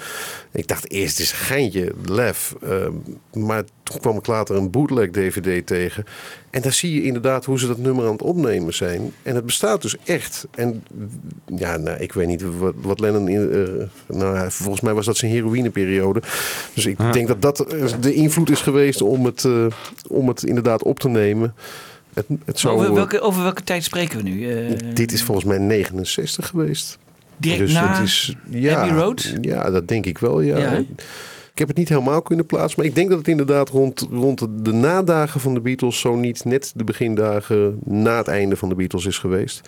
Ik dacht eerst, het is een geintje, lef. Eh, maar toen kwam ik later een bootleg-dvd tegen. En daar zie je inderdaad hoe ze dat nummer aan het opnemen zijn. En het bestaat dus echt. En ja, nou, ik weet niet wat, wat Lennon... In, eh, nou, volgens mij was dat zijn heroïneperiode. Dus ik denk dat dat eh, de invloed is geweest om het, eh, om het inderdaad op te nemen. Het, het zou, Over welke, over welke tijd spreken we nu? Eh, Dit is volgens mij 69 geweest. direct dus na het is, ja, Abbey Road? Ja, dat denk ik wel, ja. Ik heb het niet helemaal kunnen plaatsen. Maar ik denk dat het inderdaad rond, rond de, nadagen van de Beatles... zo niet net de begindagen na het einde van de Beatles is geweest.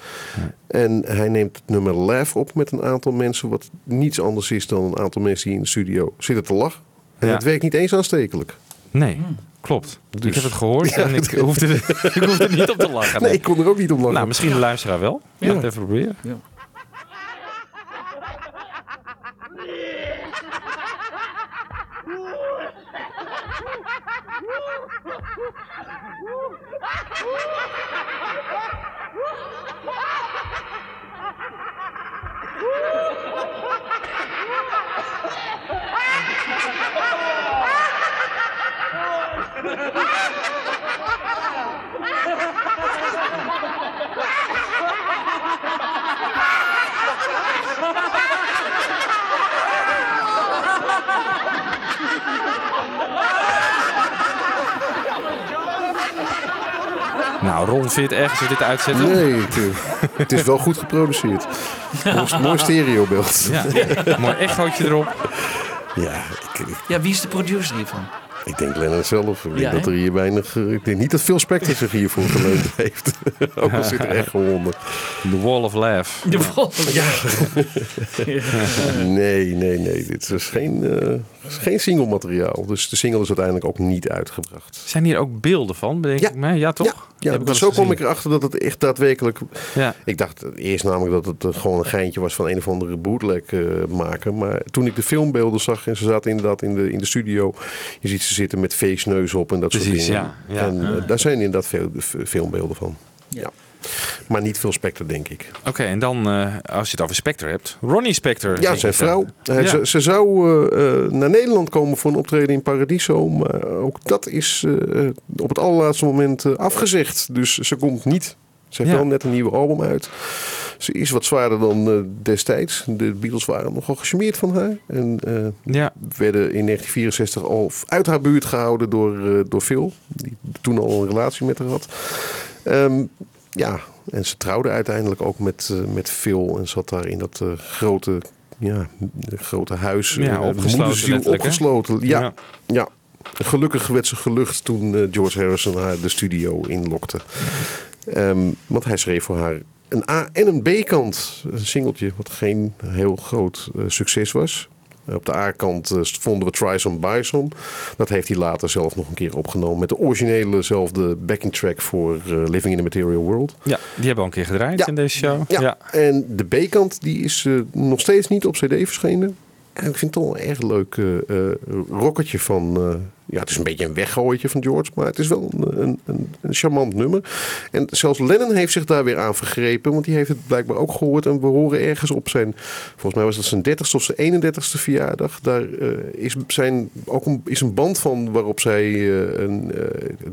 En hij neemt het nummer Laugh op met een aantal mensen... wat niets anders is dan een aantal mensen die in de studio zitten te lachen. En Ja. het werkt niet eens aanstekelijk. Nee, klopt. Ik Dus- heb het gehoord Ja, en ik hoefde, er- ik hoefde er niet op te lachen. Nee, ik kon er ook niet op lachen. Nou, misschien de luisteraar wel. Ja. Even proberen. Nou, Ron vindt ergens we dit uitzetten. Nee, het, eh, het is wel goed geproduceerd. Mooi, mooi stereobeeld. Ja, mooi echootje erop. Ja, ik, Ja, wie is de producer hiervan? Ik denk Lennon zelf. Ik denk Ja, dat er hier weinig... eh, Ik denk niet dat Phil Spector zich hiervoor geleund heeft. Ook al zit er echt onder. The Wall of Laugh. De volgende. Ja. Nee, nee, nee. Dit is geen, eh, is geen single materiaal. Dus de single is uiteindelijk ook niet uitgebracht. Zijn hier ook beelden van, bedenk ik mij? Ja, toch? Ja, Heb ik wel zo gezien. ik erachter dat het echt daadwerkelijk... Ja. Ik dacht eerst namelijk dat het eh, gewoon een geintje was van een of andere bootleg eh maken. Maar toen ik de filmbeelden zag en ze zaten inderdaad in de, in de studio. Je ziet ze zitten met feestneus op en dat Precies, soort dingen. ja, ja. En eh, daar zijn inderdaad veel filmbeelden van. Ja. Maar niet veel Spectre, denk ik. Oké, en dan eh, als je het over Spectre hebt. Ronnie Spectre. Ja, zijn vrouw. Hij- Ja. Ze, ze zou eh, eh, naar Nederland komen voor een optreden in Paradiso. Maar ook dat is eh, eh, op het allerlaatste moment eh, afgezegd. Dus ze komt niet. Ze heeft Ja. wel net een nieuwe album uit. Ze is wat zwaarder dan eh, destijds. De Beatles waren nogal gecharmeerd van haar. En eh, Ja. werden in 1964 al uit haar buurt gehouden door, eh, door Phil. Die toen al een relatie met haar had. Ehm, ja, en ze trouwde uiteindelijk ook met, met Phil. En zat daar in dat grote, ja, grote huis. Ja, opgesloten opgesloten. Ja, Ja. ja. Gelukkig werd ze gelucht toen George Harrison haar de studio inlokte. Ehm, want hij schreef voor haar een A- en een B-kant. Een singeltje wat geen heel groot eh, succes was. Op de A-kant eh, vonden we Try Some Buy Some. Dat heeft hij later zelf nog een keer opgenomen. Met de originele zelfde backing track voor eh, Living in the Material World. Ja, die hebben we al een keer gedraaid Ja. in deze show. Ja, en de B-kant die is eh, nog steeds niet op CD verschenen. En ik vind het toch een erg leuk eh eh, rockertje van... ja, het is een beetje een weggooitje van George, maar het is wel een, een, een, charmant nummer. En zelfs Lennon heeft zich daar weer aan vergrepen, want die heeft het blijkbaar ook gehoord. En we horen ergens op zijn, volgens mij was dat zijn 30ste of zijn 31ste verjaardag. Daar eh, is, zijn, ook een, is een band van waarop zij eh, een, eh,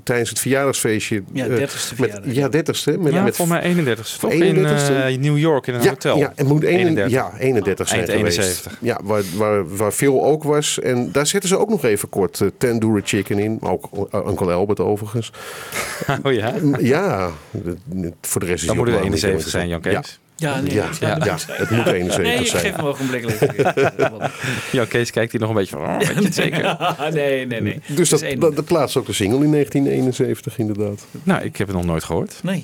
tijdens het verjaardagsfeestje... Ja, eh, 30ste met, ja, 30ste. Met, ja, met volgens mij 31 toch? 31ste? In New York in een ja, hotel. Ja, het moet 31. 31, ja, 31 zijn Eind geweest. 71. Ja, waar, waar, waar Phil ook was. En daar zetten ze ook nog even kort uh, Tandoori Chicken in. Ook Uncle Albert overigens. Oh ja? Ja, voor de rest is Dan moet het ook 71 zijn, Jan Kees. Ja, nee, Ja, dat ja, ja, het moet 71 nee, ik zijn. geef hem ogenblikkelijk. Jan Kees kijkt hier nog een beetje van, oh, weet je het zeker? nee, nee, nee. Dus dat, dat, dat plaatst ook de single in 1971 inderdaad. Nou, ik heb het nog nooit gehoord. Nee.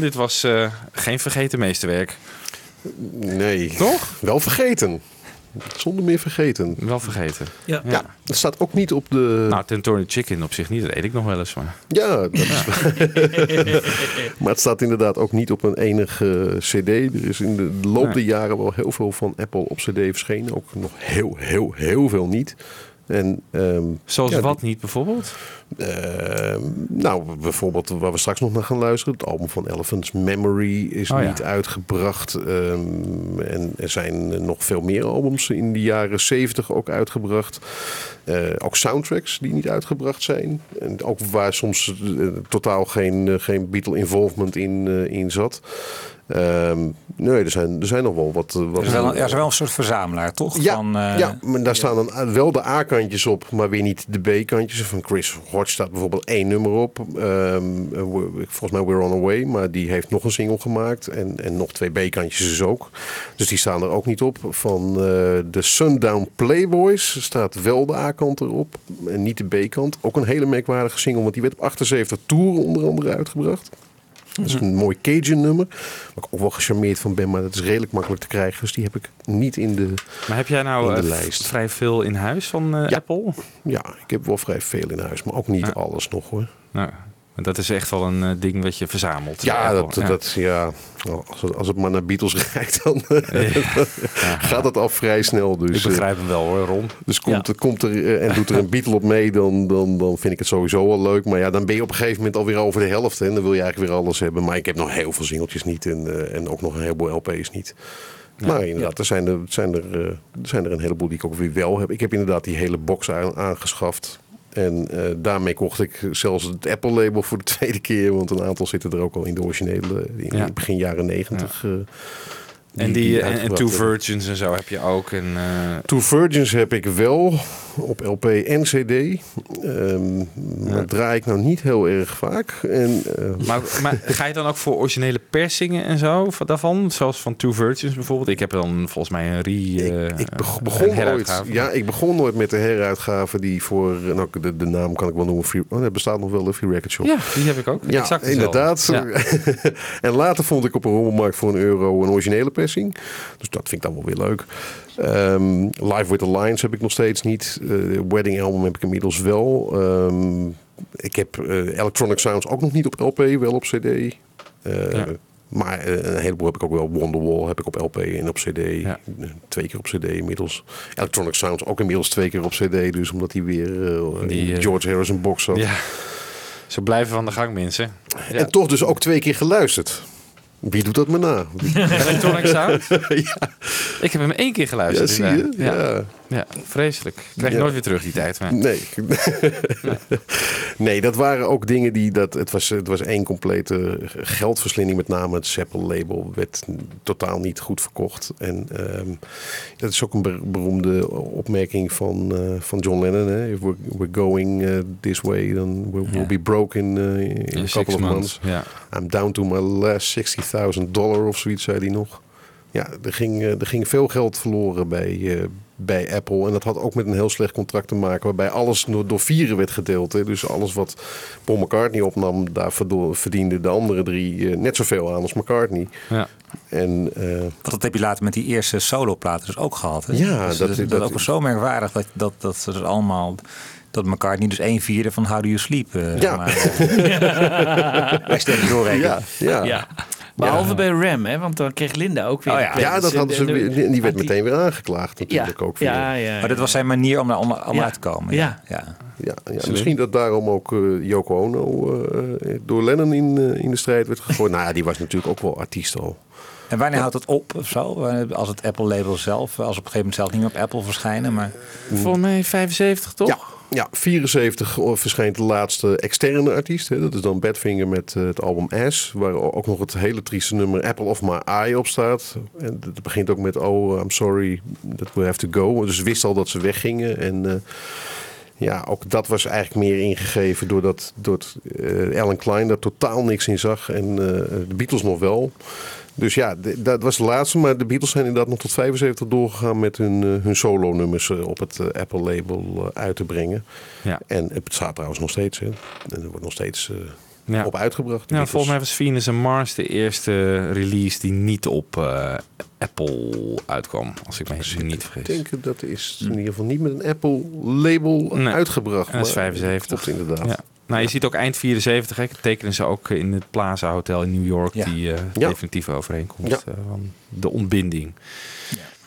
Dit was eh, geen vergeten meesterwerk. Nee. Toch? Wel vergeten. Zonder meer vergeten. Wel vergeten. Ja. Ja, het staat ook niet op de... Nou, Tentorian Chicken op zich niet, dat eet ik nog wel eens. Maar... Ja, dat is maar het staat inderdaad ook niet op een enige cd. Er is in de loop Nee. der jaren wel heel veel van Apple op cd verschenen. Ook nog heel, heel, heel veel niet. En, ehm, Zoals ja, wat niet bijvoorbeeld? Ehm, nou, bijvoorbeeld waar we straks nog naar gaan luisteren. Het album van Elephant's Memory is Oh ja. niet uitgebracht. Ehm, en er zijn nog veel meer albums in de jaren 70 ook uitgebracht. Eh, ook soundtracks die niet uitgebracht zijn. En ook waar soms eh, totaal geen, eh, geen Beatle involvement in, eh, in zat. Ehm, nee, er zijn, er zijn nog wel wat... wat Er is wel, een- er is wel een soort verzamelaar, toch? ja, Van, eh, ja, maar daar staan dan wel de A-kantjes op, maar weer niet de B-kantjes. Van Chris Hodge staat bijvoorbeeld één nummer op. Ehm, eh, volgens mij We're On Our Way, maar die heeft nog een single gemaakt. En, en nog twee B-kantjes dus ook. Dus die staan er ook niet op. Van eh, de Sundown Playboys staat wel de A-kant erop en niet de B-kant. Ook een hele merkwaardige single, want die werd op 78 toeren onder andere uitgebracht. Dat is een mooi Cajun nummer. Waar ik ook wel gecharmeerd van ben, maar dat is redelijk makkelijk te krijgen. Dus die heb ik niet in de, Maar heb jij nou eh, lijst. vrij veel in huis van eh, Ja. Apple? Ja, ik heb wel vrij veel in huis, maar ook niet alles nog hoor. Nou, dat is echt wel een eh, ding wat je verzamelt. Ja, dat, dat, ja. Nou, als, het, als het maar naar Beatles reikt, dan gaat het al vrij snel. Dus, Ik begrijp hem wel hoor, Ron. Dus komt, komt er eh, en doet er een Beatle op mee, dan, dan, dan vind ik het sowieso wel leuk. Maar ja, dan ben je op een gegeven moment alweer over de helft. En dan wil je eigenlijk weer alles hebben. Maar ik heb nog heel veel singeltjes niet en, eh, en ook nog een heleboel LP's niet. Maar inderdaad, er, zijn er, zijn, er, eh, er zijn er een heleboel die ik ook weer wel heb. Ik heb inderdaad die hele box aan- aangeschaft. En eh, daarmee kocht ik zelfs het Apple-label voor de tweede keer. Want een aantal zitten er ook al in de originele, in Ja. begin jaren negentig. eh, En, die, en, en Two. Virgins en zo heb je ook. En, eh, Two Virgins heb ik wel op LP en CD. Ehm maar draai ik nou niet heel erg vaak. En, eh, maar, maar ga je dan ook voor originele persingen en zo van- daarvan? Zoals van Two Virgins bijvoorbeeld. Ik heb dan volgens mij een re eh, ik een begon ooit, ja, ik begon nooit met de heruitgave die voor, eh, nou, de, de naam kan ik wel noemen, Free, oh, het bestaat nog wel, de Free Record Shop. Ja, die heb ik ook. Ja, Exact inderdaad. Ja. en later vond ik op een rommelmarkt voor een euro een originele persing. Dus dat vind ik dan wel weer leuk. Ehm, Live with the Lions heb ik nog steeds niet. Eh, Wedding Album heb ik inmiddels wel. Ehm, ik heb eh, Electronic Sounds ook nog niet op LP, wel op CD. Eh, Maar een heleboel heb ik ook wel. Wonderwall heb ik op LP en op CD. Twee keer op CD inmiddels. Electronic Sounds ook inmiddels twee keer op CD. Dus omdat hij weer Die, George Harrison box. Ja. Ze blijven van de gang, mensen. Ja. En toch dus ook twee keer geluisterd. Wie doet dat me na? Electronic Sound? Ik heb hem één keer geluisterd. Ja, zie je? inderdaad. Ja. Ja. ja, vreselijk. Krijg je Ja. nooit weer terug die tijd. Maar. Nee. nee, dat waren ook dingen die. Dat, het, was, het was één complete geldverslinding. Met name het Seppel-label werd totaal niet goed verkocht. En ehm, dat is ook een ber- beroemde opmerking van, eh, van John Lennon. Hè? If we're, we're going eh, this way, then we'll, be broke in, eh, in, In a couple of months, months. I'm down to my last 60.000 dollar of zoiets, zei hij nog. Ja, er ging, eh, er ging veel geld verloren bij, eh, bij Apple. En dat had ook met een heel slecht contract te maken. Waarbij alles door, door vieren werd gedeeld. Hè. Dus alles wat Paul McCartney opnam, daar verdienden de andere drie eh, net zoveel aan als McCartney. Ja. En, eh, Want dat heb je later met die eerste soloplaten dus ook gehad. Hè? Ja, Dus dat- dat, is dat- ook wel zo merkwaardig dat, dat, dat ze er allemaal... Dat McCartney dus een vierde van How Do You Sleep eh, Ja. maar, doorrekenen. Ja, ja. Behalve bij Ram, hè, want dan kreeg Linda ook weer. Oh een ja. ja, dat hadden ze weer, die werd meteen weer aangeklaagd natuurlijk Ja, ook. weer. ja, ja. Maar dit was zijn manier om, om, om Ja. uit te komen. Ja. ja. Ja, ja, misschien dat daarom ook eh, Yoko Ono eh, door Lennon in, eh, in de strijd werd gegooid. nou ja, die was natuurlijk ook wel artiest al. En wanneer houdt het op of zo? Als het Apple-label zelf, als op een gegeven moment zelf niet meer op Apple verschijnen. Maar... Volgens mij 75, toch? Ja, ja 74 verschijnt de laatste externe artiest. Hè. Dat is dan Badfinger met eh, het album Ass. Waar ook nog het hele trieste nummer Apple of My Eye op staat. En dat begint ook met Oh, I'm sorry that we have to go. Dus wist al dat ze weggingen. En... eh, ja, ook dat was eigenlijk meer ingegeven doordat, eh, Alan Klein daar totaal niks in zag. En eh, de Beatles nog wel. Dus ja, dat was de laatste. Maar de Beatles zijn inderdaad nog tot 75 doorgegaan met hun, eh, hun solo-nummers eh, op het eh, Apple-label uit te brengen. Ja. En het staat trouwens nog steeds. Hè. En er wordt nog steeds Ja. op uitgebracht. Ja, volgens mij was Venus en Mars de eerste release die niet op Apple uitkwam. Als ik me niet vergis. Ik denk dat is in ieder geval niet met een Apple label Nee. uitgebracht. En dat is maar- 75. Klopt inderdaad. Ja. Nou, je ziet ook eind 74, hè, tekenen ze ook in het Plaza Hotel in New York die eh, definitieve overeenkomst eh, van de ontbinding.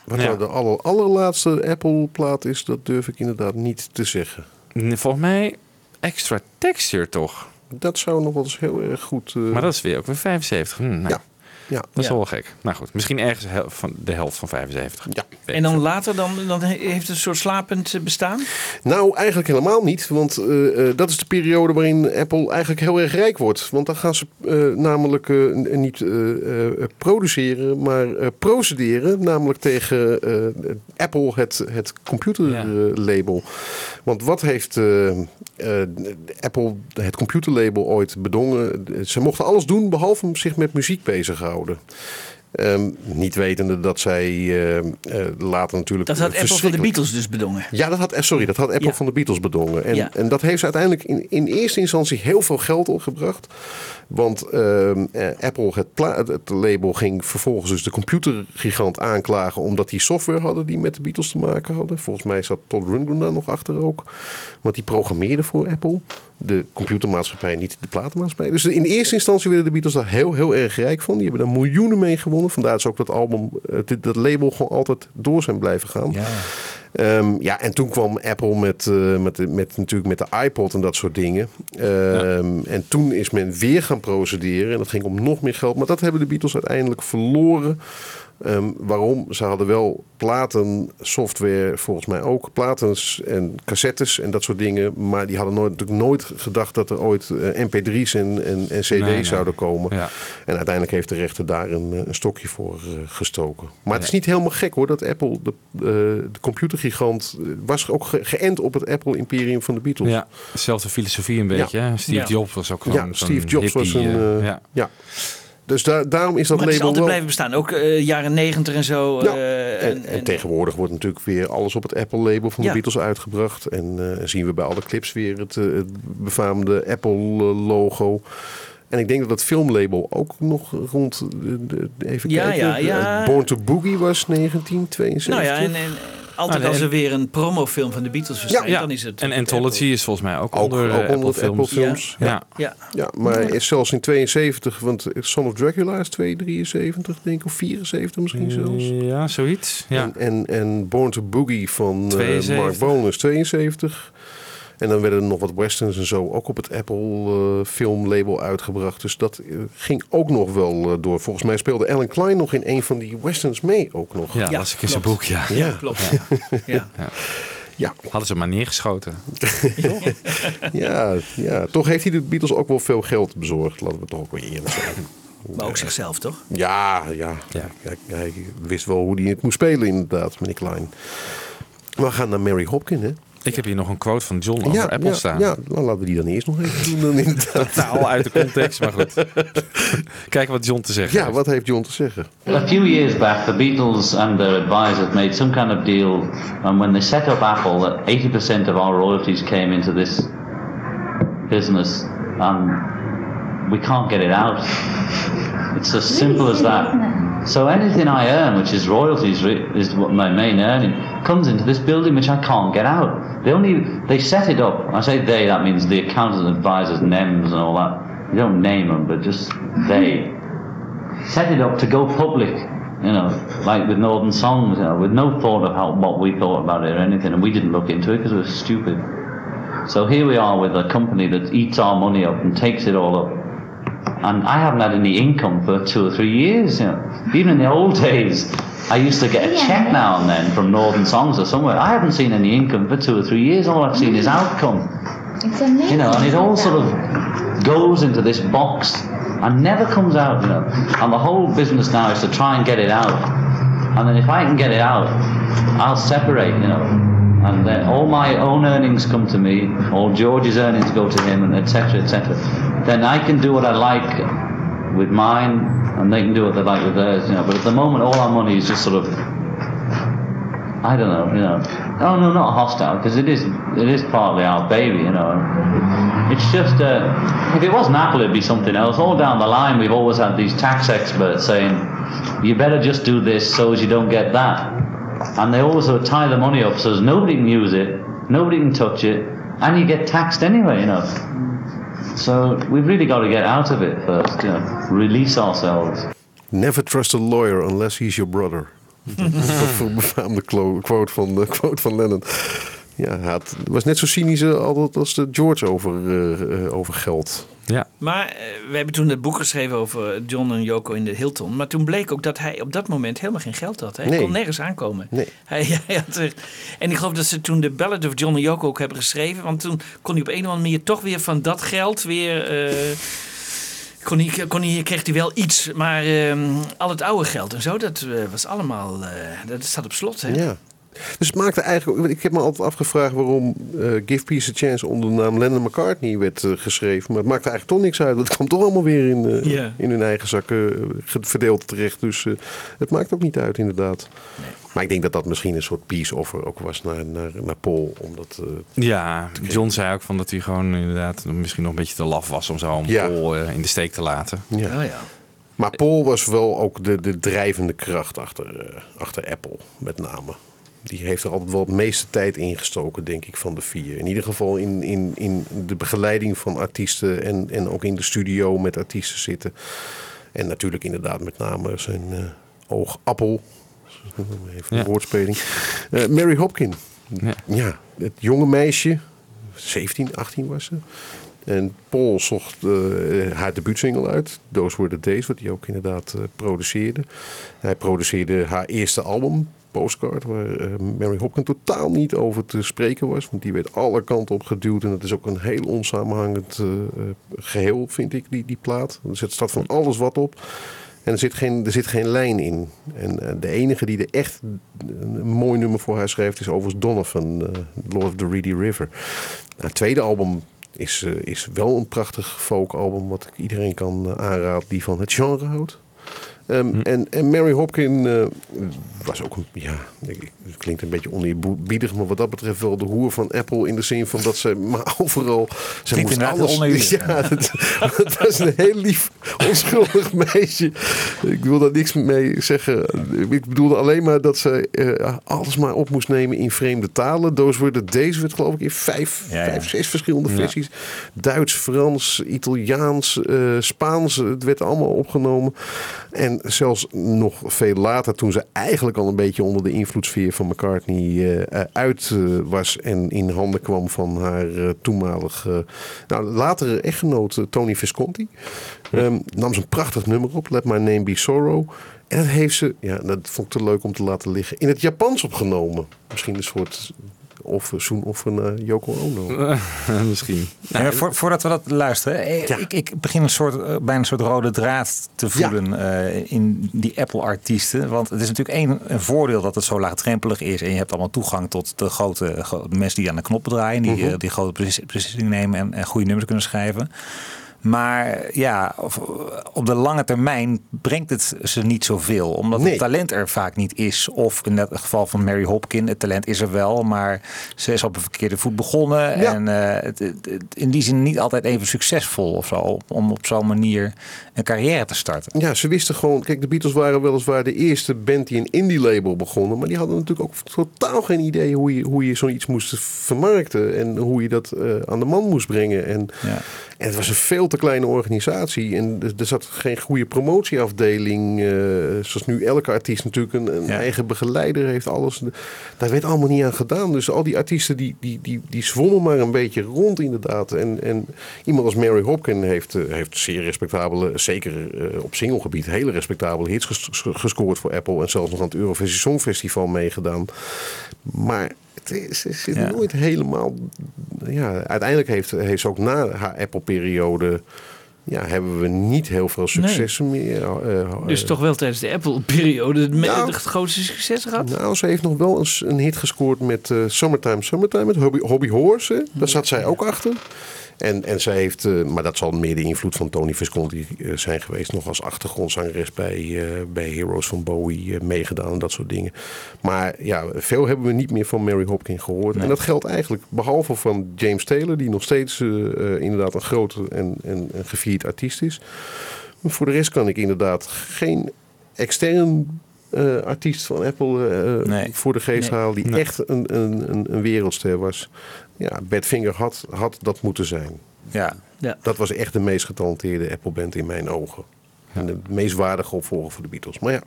Wat Ja. nou de aller, allerlaatste Apple plaat is, dat durf ik inderdaad niet te zeggen. Volgens mij extra texture toch? Dat zou nog wel eens heel erg goed... eh, Maar dat is weer ook weer 75. Hm, nou, Ja. Ja. Dat is Ja. wel gek. Nou goed, misschien ergens van de helft van 75. Ja. En dan later, dan, dan heeft het een soort slapend eh, bestaan? Nou, eigenlijk helemaal niet. Want eh, eh, dat is de periode waarin Apple eigenlijk heel erg rijk wordt. Want dan gaan ze eh, namelijk eh, niet produceren, maar eh, procederen. Namelijk tegen eh, Apple, het, het computerlabel. Want wat heeft eh, eh, Apple, het computerlabel, ooit bedongen? Ze mochten alles doen behalve zich met muziek bezighouden. Ehm, niet wetende dat zij eh, eh, later natuurlijk. Dat had Apple van de Beatles dus bedongen. ja, dat had, eh, sorry, dat had Apple Ja. van de Beatles bedongen. En, Ja. en dat heeft ze uiteindelijk in, in eerste instantie heel veel geld opgebracht. Want ehm, eh, Apple, het label, ging vervolgens dus de computergigant aanklagen. omdat die software hadden die met de Beatles te maken hadden. Volgens mij zat Todd Rundgren daar nog achter ook. Want die programmeerde voor Apple. De computermaatschappij, niet de platenmaatschappij. Dus in eerste instantie werden de Beatles daar heel, heel erg rijk van. Die hebben daar miljoenen mee gewonnen. Vandaar is ook dat album, eh, dat label gewoon altijd door zijn blijven gaan. Ja. Ehm, ja, en toen kwam Apple met, eh, met, met, natuurlijk met de iPod en dat soort dingen. Ehm, En toen is men weer gaan procederen. En dat ging om nog meer geld. Maar dat hebben de Beatles uiteindelijk verloren. Ehm, waarom? Ze hadden wel platen, software, volgens mij ook. Platens en cassettes en dat soort dingen. Maar die hadden nooit, natuurlijk nooit gedacht dat er ooit eh, mp3's en, en, en cd's Nee, nee. zouden komen. Ja. En uiteindelijk heeft de rechter daar een, eh, een stokje voor eh, gestoken. Maar het is niet helemaal gek hoor dat Apple, de, de computergigant, was ook ge- geënt op het Apple-imperium van de Beatles. Ja, dezelfde filosofie een beetje. hè? Steve Ja. Jobs was ook gewoon Ja, Steve Jobs was een. ja. Dus daar, daarom is dat maar het is label altijd wel. blijven bestaan. Ook eh, jaren negentig en zo. Ja, eh, en, en tegenwoordig wordt natuurlijk weer alles op het Apple-label van Ja. de Beatles uitgebracht. En eh, zien we bij alle clips weer het, het befaamde Apple-logo. En ik denk dat het filmlabel ook nog rond. even Ja, kijken. ja, ja. Born to Boogie was 1972. nou ja, en, en altijd Nou, als er weer een promofilm van de Beatles verschijnt, Ja, dan is het... en Anthology is volgens mij ook, Ook- onder, ook eh, onder Apple Films. Films. Ja. Ja. Ja, maar is zelfs in 72, want Son of Dracula is 273, denk ik, of 74 misschien zelfs. Ja, zoiets. Ja. En, en, en Born to Boogie van eh, 72. Mark Bolan is 72. En dan werden er nog wat westerns en zo ook op het Apple eh, filmlabel uitgebracht. Dus dat eh, ging ook nog wel eh, door. Volgens mij speelde Alan Klein nog in een van die westerns mee ook nog. ja, Ja, las ik in zijn boek, ja. Ja. Klopt. Ja. Ja. Ja, Hadden ze maar neergeschoten. ja, ja, toch heeft hij de Beatles ook wel veel geld bezorgd. Laten we toch ook weer eerlijk zijn. Maar ook zichzelf, toch? Ja, ja. Ja. Hij, hij wist wel hoe hij het moest spelen inderdaad, meneer Klein. We gaan naar Mary Hopkin, hè? Ik heb hier nog een quote van John over ja, Apple ja, staan. Ja, nou, laten we die dan eerst nog even doen. Dan. Totaal uit de context, maar goed. Kijken wat John te zeggen Ja, heeft. wat heeft John te zeggen? A few years back, the Beatles and their advisors made some kind of deal, and when they set up Apple, that 80% of our royalties came into this business, and we can't get it out. It's as simple as that. So anything I earn, which is royalties, is what my main earning, comes into this building which I can't get out. They only they set it up. I say they, that means the accountants, advisors, NEMs, and all that. You don't name them, but just they set it up to go public, you know, like with Northern Songs, you know, with no thought of how what we thought about it or anything, and we didn't look into it because we were stupid. So here we are with a company that eats our money up and takes it all up. And I haven't had any income for two or three years, you know. Even in the old days, I used to get a check now and then from Northern Songs or somewhere. I haven't seen any income for two or three years. All I've seen is outcome. It's amazing. You know, and it all sort of goes into this box and never comes out, you know. And the whole business now is to try and get it out. And then if I can get it out, I'll separate, you know. And then all my own earnings come to me, all George's earnings go to him, and etc. etc. Then I can do what I like with mine, and they can do what they like with theirs, you know. But at the moment, all our money is just sort of I don't know, you know. Oh no, not hostile, because it is it is partly our baby, you know. It's just uh, if it wasn't Apple, it'd be something else. All down the line, we've always had these tax experts saying, "You better just do this so as you don't get that," and they always would tie the money up so as nobody can use it, nobody can touch it, and you get taxed anyway, you know. So we've really got to get out of it first, you know, release ourselves. Never trust a lawyer unless he's your brother. Dat is een befaamde quote van, de quote van Lennon. Ja, had, was net zo cynisch eh, altijd als de George over, eh, over geld. Ja. Maar eh, we hebben toen het boek geschreven over John en Yoko in de Hilton. Maar toen bleek ook dat hij op dat moment helemaal geen geld had. Hij Nee. kon nergens aankomen. Nee. Hij, hij had er- en ik geloof dat ze toen de Ballad of John en Yoko ook hebben geschreven. Want toen kon hij op een of andere manier toch weer van dat geld weer... eh, kon hij, kon hij, kreeg hij wel iets, maar ehm, al het oude geld en zo, dat eh, was allemaal, dat staat op slot. Hè? Ja. Dus het maakte eigenlijk. Ik heb me altijd afgevraagd waarom eh, Give Peace a Chance onder de naam Lennon McCartney werd eh, geschreven. Maar het maakte eigenlijk toch niks uit. want Het kwam toch allemaal weer in, eh, in hun eigen zakken verdeeld terecht. Dus eh, het maakt ook niet uit, inderdaad. Maar ik denk dat dat misschien een soort peace offer ook was naar, naar, naar Paul. Omdat, eh, Ja, John zei ook van dat hij gewoon inderdaad misschien nog een beetje te laf was om zo een Ja. Paul eh, in de steek te laten. ja. Oh ja. Maar Paul was wel ook de, de drijvende kracht achter, eh, achter Apple, met name. Die heeft er altijd wel het meeste tijd in gestoken, denk ik, van de vier. In ieder geval in, in, in de begeleiding van artiesten en, en ook in de studio met artiesten zitten. En natuurlijk inderdaad met name zijn eh, oogappel. Even Ja. een woordspeling. Eh, Mary Hopkin. Ja. Ja. het jonge meisje. 17, 18 was ze. En Paul zocht eh, haar debuutsingle uit. Those Were The Days, wat hij ook inderdaad produceerde. Hij produceerde haar eerste album, Postcard, waar eh, Mary Hopkin totaal niet over te spreken was. Want die werd alle kanten op geduwd. En het is ook een heel onsamenhangend eh, eh, geheel, vind ik, die, die plaat. Er zit- staat van alles wat op. En er zit geen, er zit geen lijn in. En de enige die er echt een mooi nummer voor haar schrijft... is overigens Donovan, Lord of the Reedy River. Het tweede album is, is wel een prachtig folkalbum... wat ik iedereen kan aanraden die van het genre houdt. Ehm, en, en Mary Hopkin eh, was ook een, ja, ik- het klinkt een beetje oneerbiedig, maar wat dat betreft wel de hoer van Apple in de zin van dat ze maar overal, ze Klinkt moest alles, ja, het, het was een heel lief, onschuldig meisje. Ik wil daar niks mee zeggen. Ik bedoelde alleen maar dat ze eh, alles maar op moest nemen in vreemde talen. Those were the days werd geloof ik in vijf, Ja, ja. vijf zes verschillende versies. Duits, Frans, Italiaans, eh, Spaans. Het werd allemaal opgenomen. En zelfs nog veel later, toen ze eigenlijk al een beetje onder de invloedssfeer van McCartney eh, uit eh, was en in handen kwam van haar eh, toenmalige, nou, latere echtgenoot eh, Tony Visconti, ehm, nam ze een prachtig nummer op, Let My Name Be Sorrow. En dat heeft ze, ja, dat vond ik te leuk om te laten liggen, in het Japans opgenomen. Misschien een soort of zoenoffer naar Yoko Ono. Misschien. Ja, maar voor, voordat we dat luisteren, eh, Ja. ik, ik begin een soort, bijna een soort rode draad te voelen eh, in die Apple-artiesten. Want het is natuurlijk één een voordeel dat het zo laagdrempelig is. En je hebt allemaal toegang tot de grote de mensen die aan de knoppen draaien, die, eh, die grote precies- beslissingen nemen en, en goede nummers kunnen schrijven. Maar ja, op de lange termijn brengt het ze niet zoveel. Omdat Nee. het talent er vaak niet is. Of in het geval van Mary Hopkin, het talent is er wel. Maar ze is op een verkeerde voet begonnen. Ja. En eh, het- in die zin niet altijd even succesvol of zo. Om op zo'n manier een carrière te starten. Ja, ze wisten gewoon. Kijk, de Beatles waren weliswaar de eerste band die een indie label begonnen. Maar die hadden natuurlijk ook totaal geen idee hoe je, hoe je zoiets moest vermarkten. En hoe je dat eh, aan de man moest brengen. En, Ja. en het was een veel te kleine organisatie. En er, zat geen goede promotieafdeling. eh, zoals nu elke artiest natuurlijk een, een Ja. eigen begeleider heeft. Alles. Daar werd allemaal niet aan gedaan. Dus al die artiesten die, die, die, die zwommen maar een beetje rond inderdaad. En, en iemand als Mary Hopkin heeft, eh, heeft zeer respectabele, zeker eh, op singlegebied, hele respectabele hits ges- gescoord voor Apple. En zelfs nog aan het Eurovisie Songfestival meegedaan. Maar het is, Ja. nooit helemaal... Ja, uiteindelijk heeft, heeft ze ook na haar Apple-periode... Ja, hebben we niet heel veel successen meer. eh, Dus eh, toch wel tijdens de Apple-periode het, Nou. het grootste succes gehad? nou, ze heeft nog wel eens een hit gescoord met Summertime, Summertime, met Hobby, Hobby Horse. Daar zat zij ook achter. En, en zij heeft, eh, maar dat zal meer de invloed van Tony Visconti eh, zijn geweest. Nog als achtergrondzangeres bij, eh, bij Heroes van Bowie meegedaan en dat soort dingen. Maar ja, veel hebben we niet meer van Mary Hopkin gehoord. En dat geldt eigenlijk behalve van James Taylor, die nog steeds inderdaad een grote en, en, en gevierd artiest is. Maar voor de rest kan ik inderdaad geen extern artiest van Apple voor de geest Nee. halen die Nee. echt een, een, een wereldster was. Ja, Badfinger had, had dat moeten zijn. Ja. Ja. Dat was echt de meest getalenteerde Apple-band in mijn ogen. En de meest waardige opvolger voor de Beatles. Maar ja,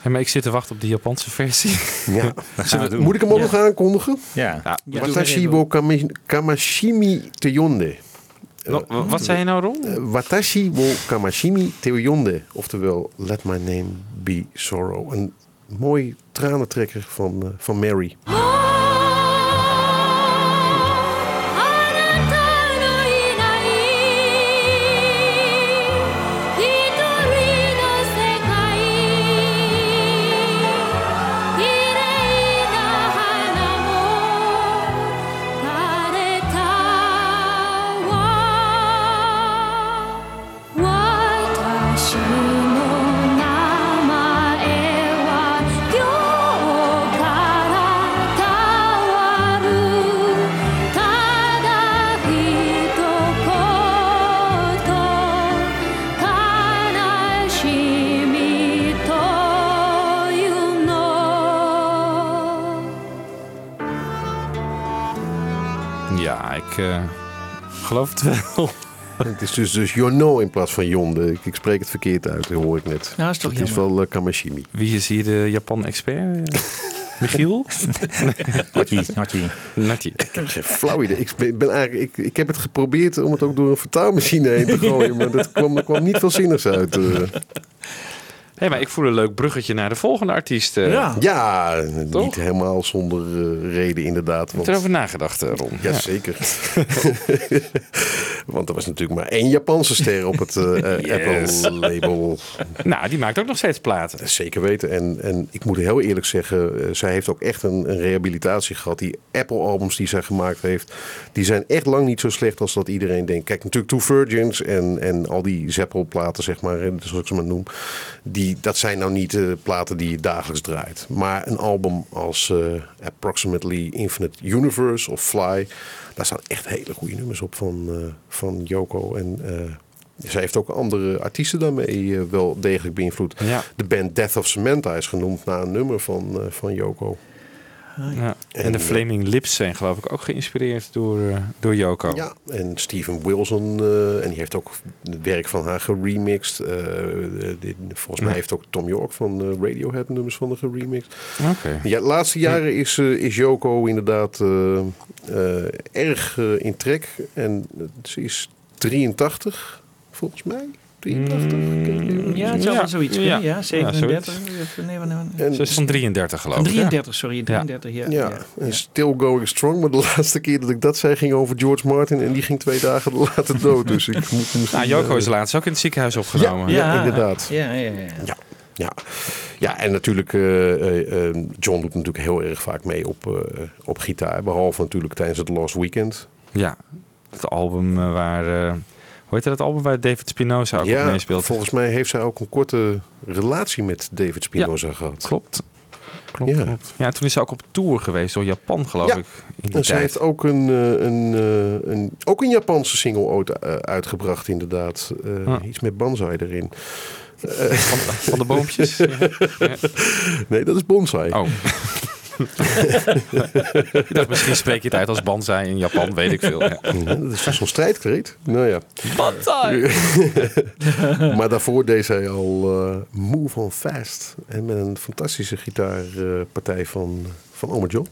Hey, maar ik zit te wachten op die Japanse versie. ja. Zullen we- moet ik hem ook Ja. nog aankondigen? Ja. Ja, Watashi wo kami- Kamashimi te yonde. Wa- wa- wat zei je nou, Ron? Eh, Watashi wo Kamashimi te yonde. Oftewel, Let My Name Be Sorrow. Een mooi tranentrekker van, eh, van Mary. Geloof het wel. Het is dus, dus Yono in plaats van Yonde. Ik, ik spreek het verkeerd uit, dat hoor ik net. Nou, is toch het is wel eh, Kamashimi. Wie is hier de Japan-expert? Eh, Michiel? Natje, Natje. Natje. Ik heb geen flauw idee. Ik, ben, ben eigenlijk, ik, ik heb het geprobeerd om het ook door een vertaalmachine heen te gooien. maar dat kwam, er kwam niet veel zinnigs uit. Hé, maar ik voel een leuk bruggetje naar de volgende artiest. eh. Ja. Ja, Toch? niet helemaal zonder eh, reden inderdaad. Heb je erover nagedacht, eh, Ron? Jazeker. Want er was natuurlijk maar één Japanse ster op het Yes. Apple-label. Nou, die maakt ook nog steeds platen. Zeker weten. En, en ik moet heel eerlijk zeggen, zij heeft ook echt een, een rehabilitatie gehad. Die Apple-albums die zij gemaakt heeft, die zijn echt lang niet zo slecht als dat iedereen denkt. Kijk, natuurlijk Two Virgins en, en al die Zeppel-platen, zeg maar, zoals ik ze maar noem. Die, dat zijn nou niet de platen die je dagelijks draait. Maar een album als eh, Approximately Infinite Universe of Fly, daar staan echt hele goede nummers op van, eh, van Yoko. En eh, zij heeft ook andere artiesten daarmee eh, wel degelijk beïnvloed. Ja. De band Death of Samantha is genoemd naar een nummer van, eh, van Yoko. Ja. En, En, de eh, Flaming Lips zijn geloof ik ook geïnspireerd door, eh, door Yoko. Ja, en Steven Wilson, eh, en die heeft ook het werk van haar geremixed. Dit- volgens mij heeft ook Tom York van Radiohead nummers van de geremixed. Oké. Ja, de laatste jaren is, eh, is Yoko inderdaad eh, eh, erg in trek. En ze is 83, volgens mij. 83? Mm, Ja, het zou Ja. wel zoiets Ja. kunnen. Ja, Ja, 37. nee, Ze is van 33 geloof ik. hè? 33, sorry, 33, ja. Ja, en still going strong. Maar de laatste keer dat ik dat zei ging over George Martin. En die ging twee dagen later dood. Dus ik moet misschien, Nou, Yoko eh, is laatst ook in het ziekenhuis opgenomen. Ja, inderdaad. Ja, ja, ja. Ja, ja. ja en natuurlijk, eh, eh, eh, John doet natuurlijk heel erg vaak mee op, op gitaar. Behalve natuurlijk tijdens het Lost Weekend. Ja, het album eh, waar... eh, hoe heet dat album waar David Spinoza ook ja, meespeelt? volgens mij heeft zij ook een korte relatie met David Spinoza gehad. Klopt. Klopt, Ja. klopt. Ja, toen is ze ook op tour geweest door Japan, geloof Ja. ik. In En zij heeft ook een, eh, een, eh, een, ook een Japanse single ooit eh, uitgebracht, inderdaad. Ah. Iets met Banzai erin. Van, van de boompjes? Nee, dat is Bonsai. Oh. ik dacht, misschien spreek je het uit als banzai in Japan, weet ik veel. Ja. Ja, dat is dus zo'n strijdkreet. Nou ja. Banzai! maar daarvoor deed zij al eh, Move on Fast. En met een fantastische gitaarpartij van, van Oma John.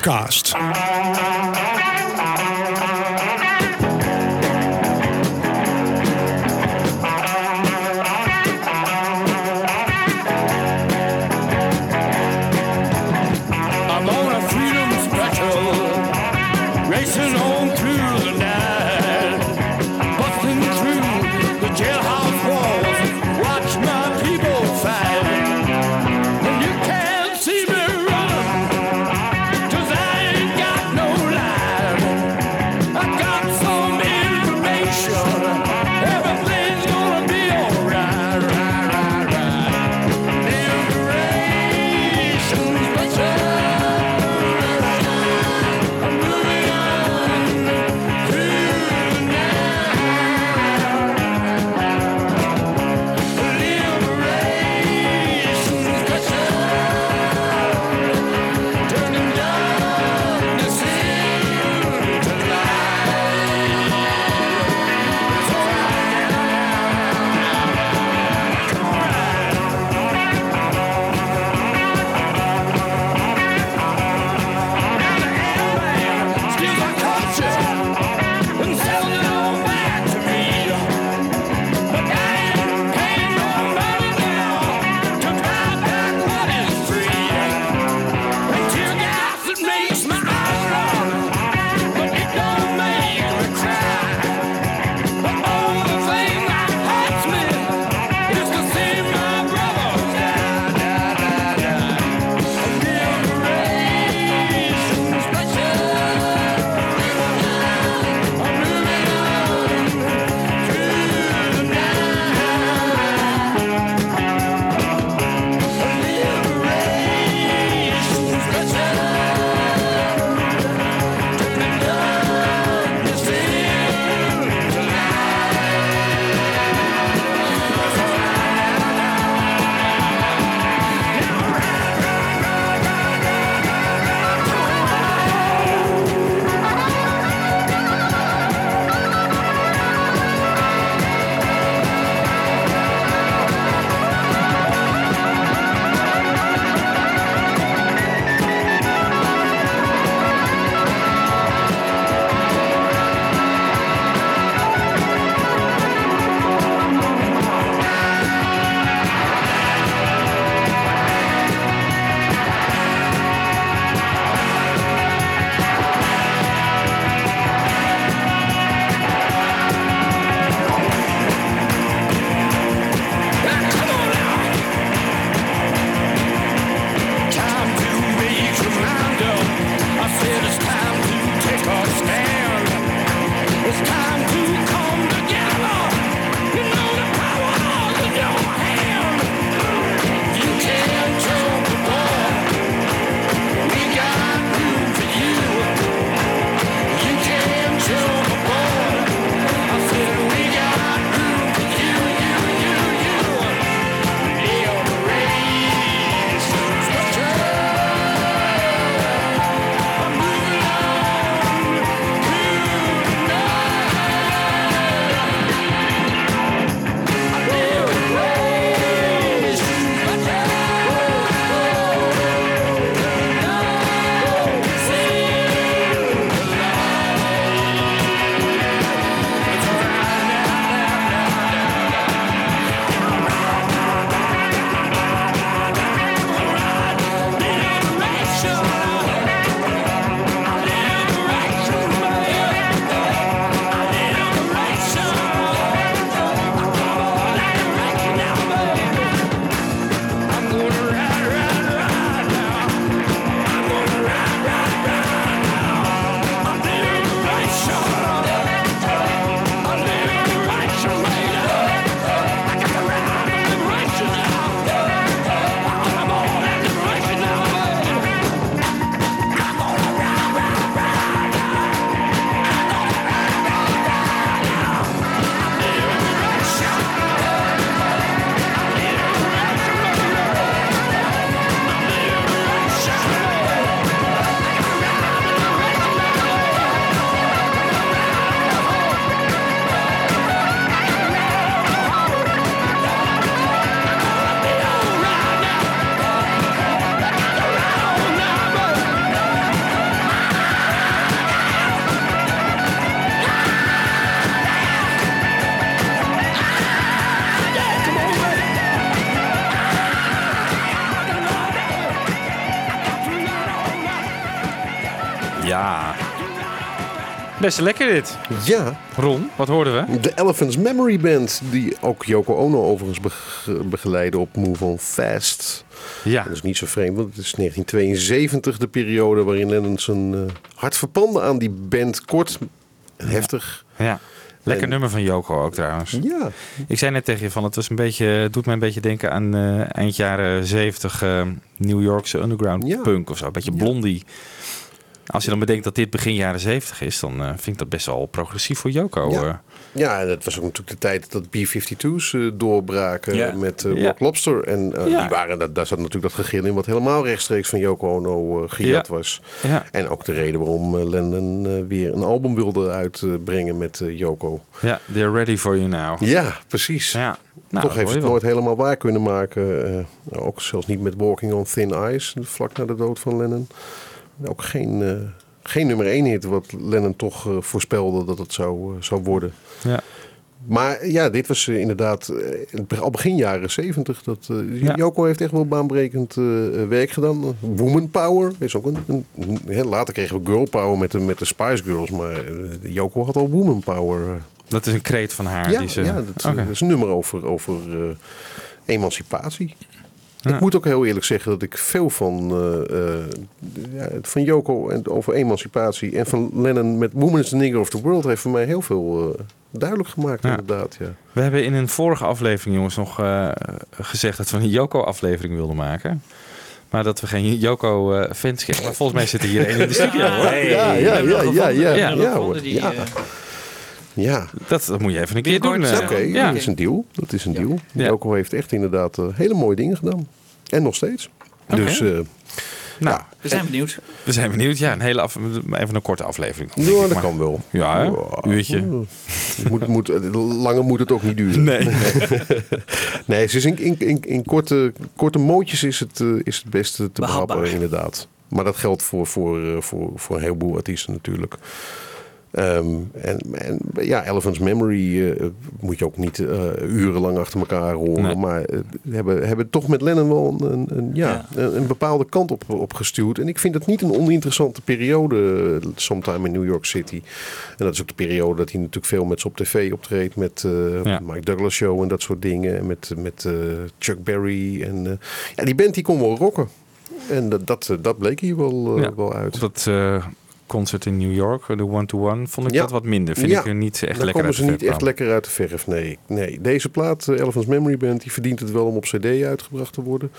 Forecast. Best lekker dit. Ja. Ron, wat hoorden we? De Elephants Memory Band, die ook Yoko Ono overigens bege- begeleidde op Move On Fast. Ja. Dat is niet zo vreemd, want het is 1972 de periode waarin Lennon zijn eh, hart verpande aan die band. Kort, heftig. Ja. Lekker En- nummer van Joko ook trouwens. Ja. Ik zei net tegen je van het was een beetje, het doet mij een beetje denken aan eh, eind jaren 70 eh, New Yorkse underground punk of zo. Een beetje blondie. Als je dan bedenkt dat dit begin jaren 70 is, dan eh, vind ik dat best wel progressief voor Joko. Ja. eh. Ja, dat was ook natuurlijk de tijd dat B-52's eh, doorbraken Ja. met Ja. Rock Lobster. En Ja. die waren, dat, daar zat natuurlijk dat gegil in wat helemaal rechtstreeks van Yoko Ono eh, gejat Ja. was. Ja. En ook de reden waarom Lennon weer een album wilde uitbrengen met Yoko. Ja, they're ready for you now. Ja, precies. Ja. Nou, Toch heeft het nooit helemaal waar kunnen maken. ook zelfs niet met Walking on Thin Ice, vlak na de dood van Lennon. Ook geen, eh, geen nummer één hit wat Lennon toch eh, voorspelde dat het zou, eh, zou worden. Ja. Maar ja, dit was inderdaad al begin jaren zeventig. Dat, Ja. Joko heeft echt wel baanbrekend werk gedaan. Woman Power is ook een... later kregen we Girl Power met de, met de Spice Girls. Maar Joko had al Woman Power. Dat is een kreet van haar. Ja, die ze... ja dat, dat is een nummer over, over emancipatie. Ja. Ik moet ook heel eerlijk zeggen dat ik veel van, eh, eh, ja, van Joko en over emancipatie en van Lennon met Woman is the Nigger of the World heeft voor mij heel veel eh, duidelijk gemaakt Ja. inderdaad. Ja. We hebben in een vorige aflevering, jongens, nog eh, gezegd dat we een Joko-aflevering wilden maken. Maar dat we geen Joko-fans kregen. Maar volgens mij zit er hier één in de studio, hoor. Ja, ja, ja, ja, ja, ja, Ja. ja, hoor. ja. Ja. Dat, dat moet je even een keer doen. eh. Oké, ja. dat is een deal. Dat is een deal. Ja. Joko heeft echt inderdaad eh, hele mooie dingen gedaan. En nog steeds. Dus eh, Nou, We zijn benieuwd. we zijn benieuwd. Ja, een hele af, even een korte aflevering. ja, dat maar. kan wel. Ja, hè? uurtje. moet, moet, langer moet het ook niet duren. Nee. nee, het is in, in, in, in korte, korte mootjes is het, is het beste te behappen, inderdaad. Maar dat geldt voor, voor, voor, voor een heleboel artiesten natuurlijk. Ehm, en, en ja, Elephant's Memory eh, moet je ook niet eh, urenlang achter elkaar horen. Nee. Maar eh, hebben, hebben toch met Lennon wel een, een, ja, Een, een bepaalde kant op, op gestuurd. En ik vind het niet een oninteressante periode, sometime in New York City. En dat is ook de periode dat hij natuurlijk veel met ze op tv optreedt. Met Ja. Mike Douglas Show en dat soort dingen. En met, met Chuck Berry. En, ja, die band die kon wel rocken. En dat, dat, dat bleek hier wel, Ja. wel uit. Dat concert in New York, de one-to-one, vond ik Ja. dat wat minder. Vind Ja, ik er niet echt Daar lekker komen uit ze de niet verf echt kwamen. lekker uit de verf. Nee, nee. deze plaat, eh, Elephant's Memory Band, die verdient het wel om op CD uitgebracht te worden.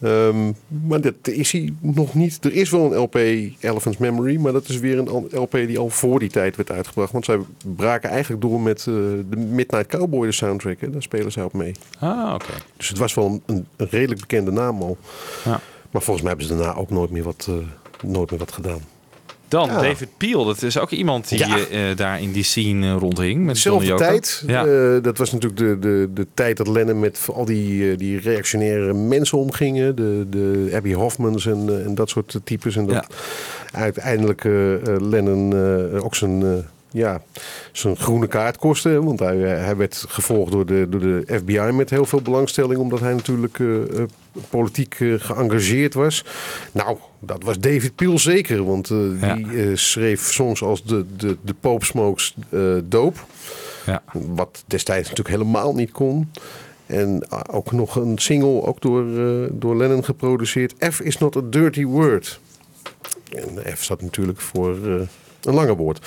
Ehm, maar dat is hij nog niet. Er is wel een LP, Elephant's Memory, maar dat is weer een LP die al voor die tijd werd uitgebracht. Want zij braken eigenlijk door met eh, de Midnight Cowboy, de soundtrack. Hè. Daar spelen zij op mee. Ah, oké. Dus het was wel een, een, een redelijk bekende naam al. Ja. Maar volgens mij hebben ze daarna ook nooit meer wat, eh, nooit meer wat gedaan. Dan Ja. David Peel, dat is ook iemand die Ja. eh, eh, daar in die scene eh, rondhing. Met Dezelfde tijd. Ja. Eh, dat was natuurlijk de, de, de tijd dat Lennon met al die, die reactionaire mensen omgingen. De, de Abby Hoffmans en, en dat soort types. En dat uiteindelijk Lennon eh, ook zijn, eh, ja, zijn groene kaart kostte. Want hij, eh, hij werd gevolgd door de, door de FBI met heel veel belangstelling. Omdat hij natuurlijk eh, eh, politiek eh, geëngageerd was. Nou, dat was David Peel zeker. Want die schreef songs als de, de, de Pope Smokes Dope. Ja. Wat destijds natuurlijk helemaal niet kon. En ook nog een single, ook door, door Lennon geproduceerd. F is not a dirty word. En F staat natuurlijk voor een lange woord.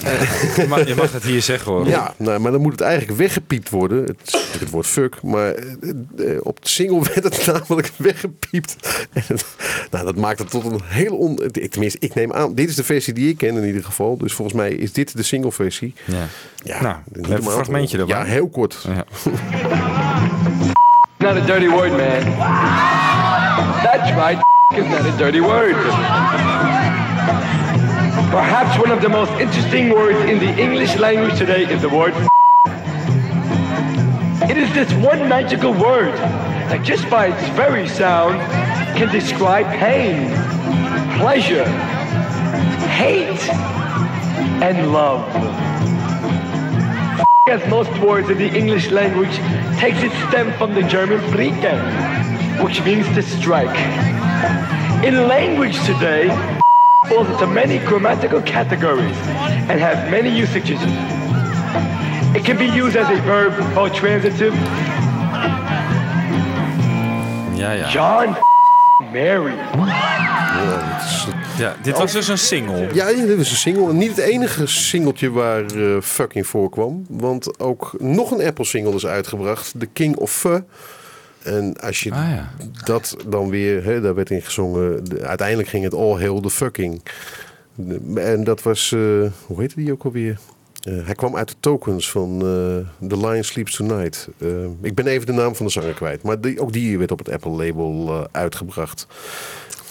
Je mag, je mag het hier zeggen hoor. Ja, nou, maar dan moet het eigenlijk weggepiept worden. Het is natuurlijk het woord fuck, maar eh, eh, op de single werd het namelijk weggepiept. En het- nou, dat maakt het tot een heel on... Tenminste, ik neem aan, dit is de versie die ik ken in ieder geval. Dus volgens mij is dit de single versie. Ja. Ja, nou, een fragmentje erbij. Ja, heel kort. Ja. Not a dirty word, man. That's right. is not a dirty word. Perhaps one of the most interesting words in the English language today is the word. It is this one magical word that just by its very sound can describe pain, pleasure, hate, and love. As most words in the English language takes its stem from the German Flicken, which means to strike. In language today, falls into many grammatical categories and has many usages. It can be used as a verb or transitive. Ja, ja. John Mary. Ja, dit was dus een single. Ja, dit was een single. En niet het enige singeltje waar eh, fucking voorkwam. Want ook nog een Apple-single is uitgebracht. The King of Fuh. En als je Ah, ja. dat dan weer, hè, daar werd in gezongen. de- uiteindelijk ging het All Hail the Fucking. De- En dat was, eh, hoe heette die ook alweer? Eh, hij kwam uit de tokens van eh, The Lion Sleeps Tonight. Eh, ik ben even de naam van de zanger kwijt. Maar die, ook die werd op het Apple-label eh, uitgebracht.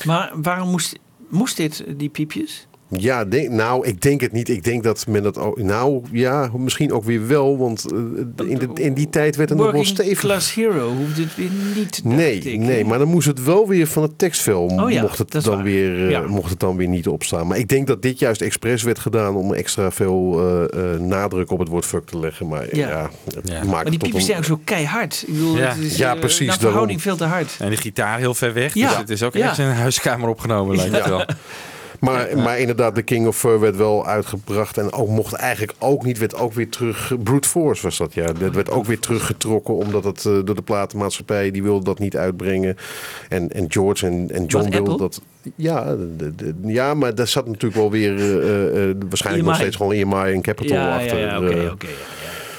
Maar waarom moest, moest dit, die piepjes? Ja, denk, nou, ik denk het niet. Ik denk dat men dat ook. Nou, ja, misschien ook weer wel. Want eh, in, de, in die tijd werd het nog wel Working stevig. Class Hero hoeft dit weer niet. Nee, ik. nee, maar dan moest het wel weer van het tekstvel. Oh ja, mocht, het dan waar. weer, eh, Ja. mocht het dan weer niet opstaan. Maar ik denk dat dit juist expres werd gedaan om extra veel eh, eh, nadruk op het woord fuck te leggen. Maar ja, Ja. het Ja. maakt Maar die het piepjes zijn ook zo keihard. Ik bedoel, Ja. het is, Ja, precies, daarom. verhouding veel te hard. En die gitaar heel ver weg. Ja. Dus het is ook Ja. echt in een huiskamer opgenomen, lijkt het wel. Maar, maar inderdaad, de King of Fur werd wel uitgebracht. En ook mocht eigenlijk ook niet, werd ook weer terug. Brute Force was dat, ja. Dat werd ook weer teruggetrokken, omdat het eh, door de platenmaatschappij, die wilde dat niet uitbrengen. En, en George en, en John wilden dat. Ja, de, de- ja, maar daar zat natuurlijk wel weer eh, eh, waarschijnlijk nog EMI. steeds gewoon EMI en Capital Ja, ja, achter. ja, oké, eh. oké.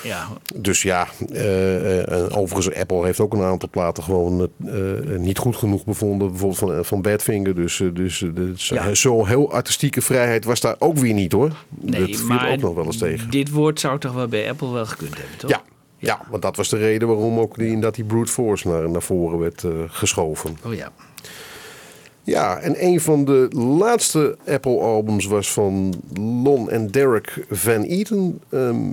Ja, Dus ja, eh, eh, en overigens, Apple heeft ook een aantal platen gewoon eh, niet goed genoeg bevonden. Bijvoorbeeld van, van Badfinger. Dus, dus dus, Ja. zo'n heel artistieke vrijheid was daar ook weer niet hoor. Nee, dat viel maar ook nog wel eens tegen. dit woord zou toch wel bij Apple wel gekund hebben, toch? Ja, ja, want dat was de reden waarom ook die, inderdaad die brute force naar, naar voren werd geschoven. Oh ja. Ja, en een van de laatste Apple-albums was van Lon en Derek Van Eaton. Ehm,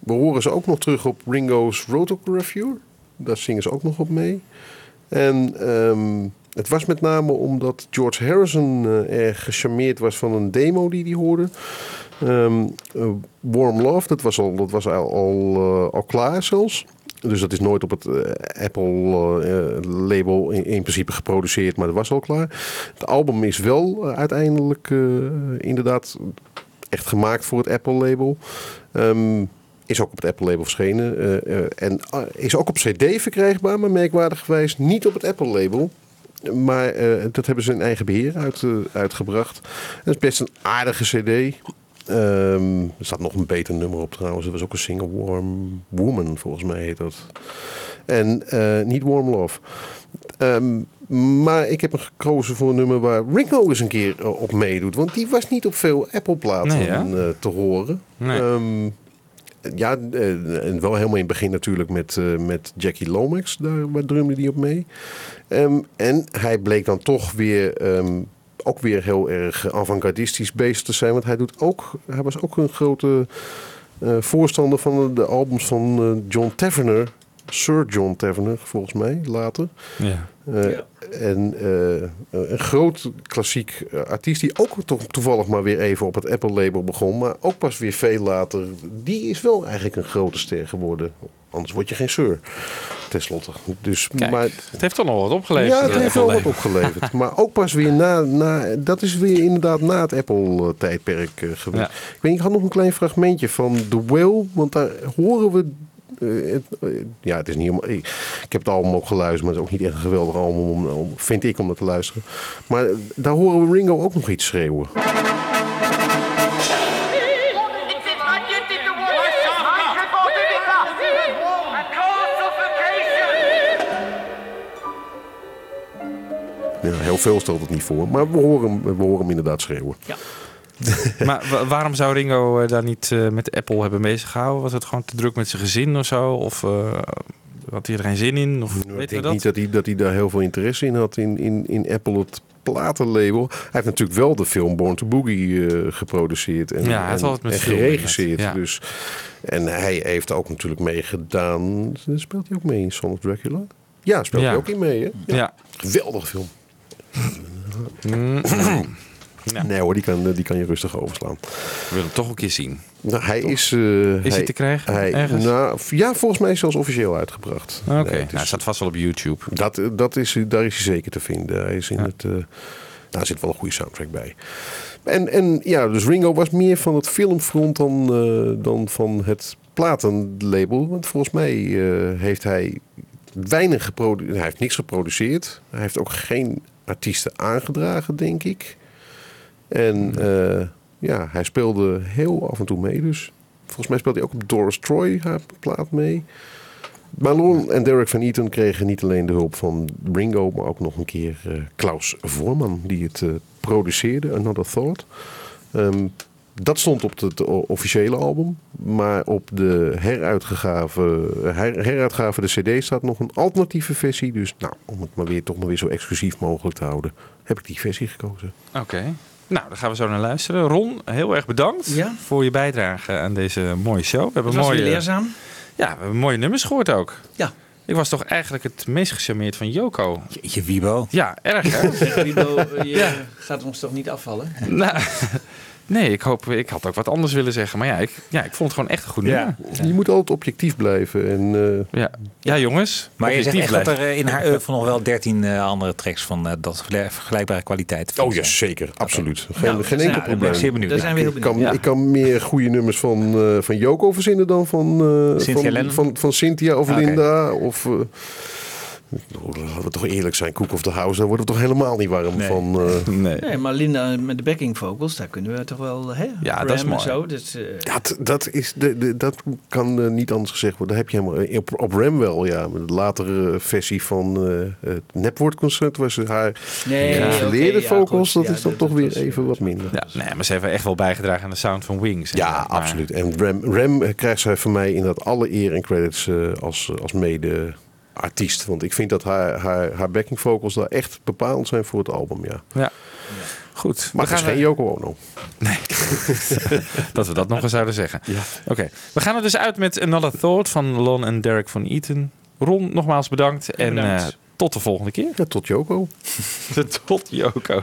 we horen ze ook nog terug op Ringo's Rotocreview. Daar zingen ze ook nog op mee. En ehm, het was met name omdat George Harrison eh, erg gecharmeerd was van een demo die hij hoorde. Ehm, eh, Warm Love, dat was al, dat was al, al, eh, klaar zelfs. Dus dat is nooit op het Apple-label in, in principe geproduceerd, maar dat was al klaar. Het album is wel uiteindelijk inderdaad echt gemaakt voor het Apple-label. Ehm, is ook op het Apple-label verschenen. eh, eh, en ah, is ook op CD verkrijgbaar, maar merkwaardigwijs niet op het Apple-label. Maar eh, dat hebben ze in eigen beheer uit, eh, uitgebracht. Het is best een aardige CD. Ehm, er staat nog een beter nummer op trouwens. Er was ook een single Warm Woman, volgens mij heet dat. En eh, niet Warm Love. Ehm, maar ik heb gekozen voor een nummer waar Ringo eens een keer eh, op meedoet. Want die was niet op veel Apple-platen Nee, ja? eh, te horen. Nee. Ehm, ja, eh, en wel helemaal in het begin natuurlijk met, eh, met Jackie Lomax. Daar drumde die op mee. Ehm, en hij bleek dan toch weer, ehm, ook weer heel erg avant-gardistisch bezig te zijn. Want hij, doet ook, hij was ook een grote eh, voorstander van de, albums van John Tavener. Sir John Tavener, volgens mij, later. Ja. Eh, En eh, een groot klassiek eh, artiest die ook to- toevallig maar weer even op het Apple-label begon, maar ook pas weer veel later. Die is wel eigenlijk een grote ster geworden. Anders word je geen Sir, tenslotte. Dus, Kijk, maar, het heeft toch nog wat opgeleverd. ja, het heeft wel wat opgeleverd. maar ook pas weer na, na dat is weer inderdaad na het Apple-tijdperk geweest. Ja. Ik weet, niet, ik had nog een klein fragmentje van The Whale, want daar horen we. Eh, eh, ja, het is niet ik, heb het album ook geluisterd, maar het is ook niet echt een geweldig album, vind ik, om dat te luisteren. Maar eh, daar horen we Ringo ook nog iets schreeuwen. Ja, heel veel stelt het niet voor, maar we horen, we horen hem inderdaad schreeuwen. Maar wa- waarom zou Ringo eh, daar niet eh, met Apple hebben bezig gehouden? Was het gewoon te druk met zijn gezin of zo? Of eh, had hij er geen zin in? Of Ik weten we denk dat? niet dat hij, dat hij daar heel veel interesse in had in, in, in Apple, het platenlabel. Hij heeft natuurlijk wel de film Born to Boogie geproduceerd en, Ja, en, geregisseerd. ja. Dus, en hij heeft ook natuurlijk meegedaan. Speelt hij ook mee in Son of Dracula? Ja, speelt Ja. hij ook in mee. Hè? Ja. Geweldige film. Nee hoor, die kan, die kan je rustig overslaan. We willen hem toch een keer zien. Nou, hij is... eh, Is hij te krijgen Hij, ergens? Nou, ja, volgens mij zelfs officieel uitgebracht. Oké, Nee, nou, is- hij staat vast wel op YouTube. Dat, dat is, daar is hij zeker te vinden. Hij is in het, eh, daar zit wel een goede soundtrack bij. En, en ja, dus Ringo was meer van het filmfront dan, eh, dan van het platenlabel. Want volgens mij eh, heeft hij weinig geproduceerd. Hij heeft niks geproduceerd. Hij heeft ook geen artiesten aangedragen, denk ik. En eh, ja, hij speelde heel af en toe mee. Dus volgens mij speelde hij ook op Doris Troy haar plaat mee. Malone en Derek van Eaton kregen niet alleen de hulp van Ringo, maar ook nog een keer eh, Klaus Voorman, die het eh, produceerde, Another Thought. Ehm, dat stond op het officiële album, maar op de heruitgave, her, heruitgave de CD staat nog een alternatieve versie. Dus nou, om het maar weer toch maar weer zo exclusief mogelijk te houden, heb ik die versie gekozen. Oké. Nou, daar gaan we zo naar luisteren. Ron, heel erg bedankt Ja. voor je bijdrage aan deze mooie show. We hebben Het was mooie, weer leerzaam. Ja, we hebben mooie nummers gehoord ook. Ja. Ik was toch eigenlijk het meest gecharmeerd van Joko. Je Wiebo. Ja, erg hè? Je Ja. gaat ons toch niet afvallen? nou, nee, ik hoop, ik had ook wat anders willen zeggen. Maar ja, ik, ja, ik vond het gewoon echt een goed nummer. Je moet altijd objectief blijven. En, eh, Ja. ja, jongens. Maar je zegt echt dat er in haar oeuvre nog wel 13 eh, andere tracks van eh, dat vergel- vergelijkbare kwaliteit Oh ja, zeker. Absoluut. Geen, Nou, geen dus, enkel ja, ben probleem. ik zeer benieuwd. Daar zijn we heel ik, kan, ik kan meer goede nummers van, eh, van Joko verzinnen dan van, eh, Cynthia van, van, van Cynthia of Ah. Linda. Of, eh, laten we toch eerlijk zijn, Cook of the House, daar worden we toch helemaal niet warm Nee. van. eh. Nee. Nee, maar Linda met de backing vocals, daar kunnen we toch wel... Hè, Ja, Ram dat is mooi. Zo, dus, eh, dat, dat, is de, de, dat kan eh, niet anders gezegd worden. Daar heb je helemaal, op, op Ram wel, ja. Met de latere versie van eh, het Nepwoordconcert was haar nee, ja, vocals. dat Ja, is dan toch weer even wat minder. Ja, nee, maar ze hebben echt wel bijgedragen aan de sound van Wings. Ja. Maar- absoluut. En Rem, Rem krijgt zij van mij inderdaad alle eer en credits eh, als, als mede-artiest. Want ik vind dat haar, haar, haar backing vocals daar echt bepalend zijn voor het album, ja. Ja. Goed. Maar we het is gaan geen Yoko Ono. dat we dat nog eens zouden zeggen. Oké, we gaan er dus uit met Another Thought van Lon en Derek van Eaton. Ron, nogmaals bedankt. En bedankt. eh, tot de volgende keer. Ja, tot Yoko. tot Joko.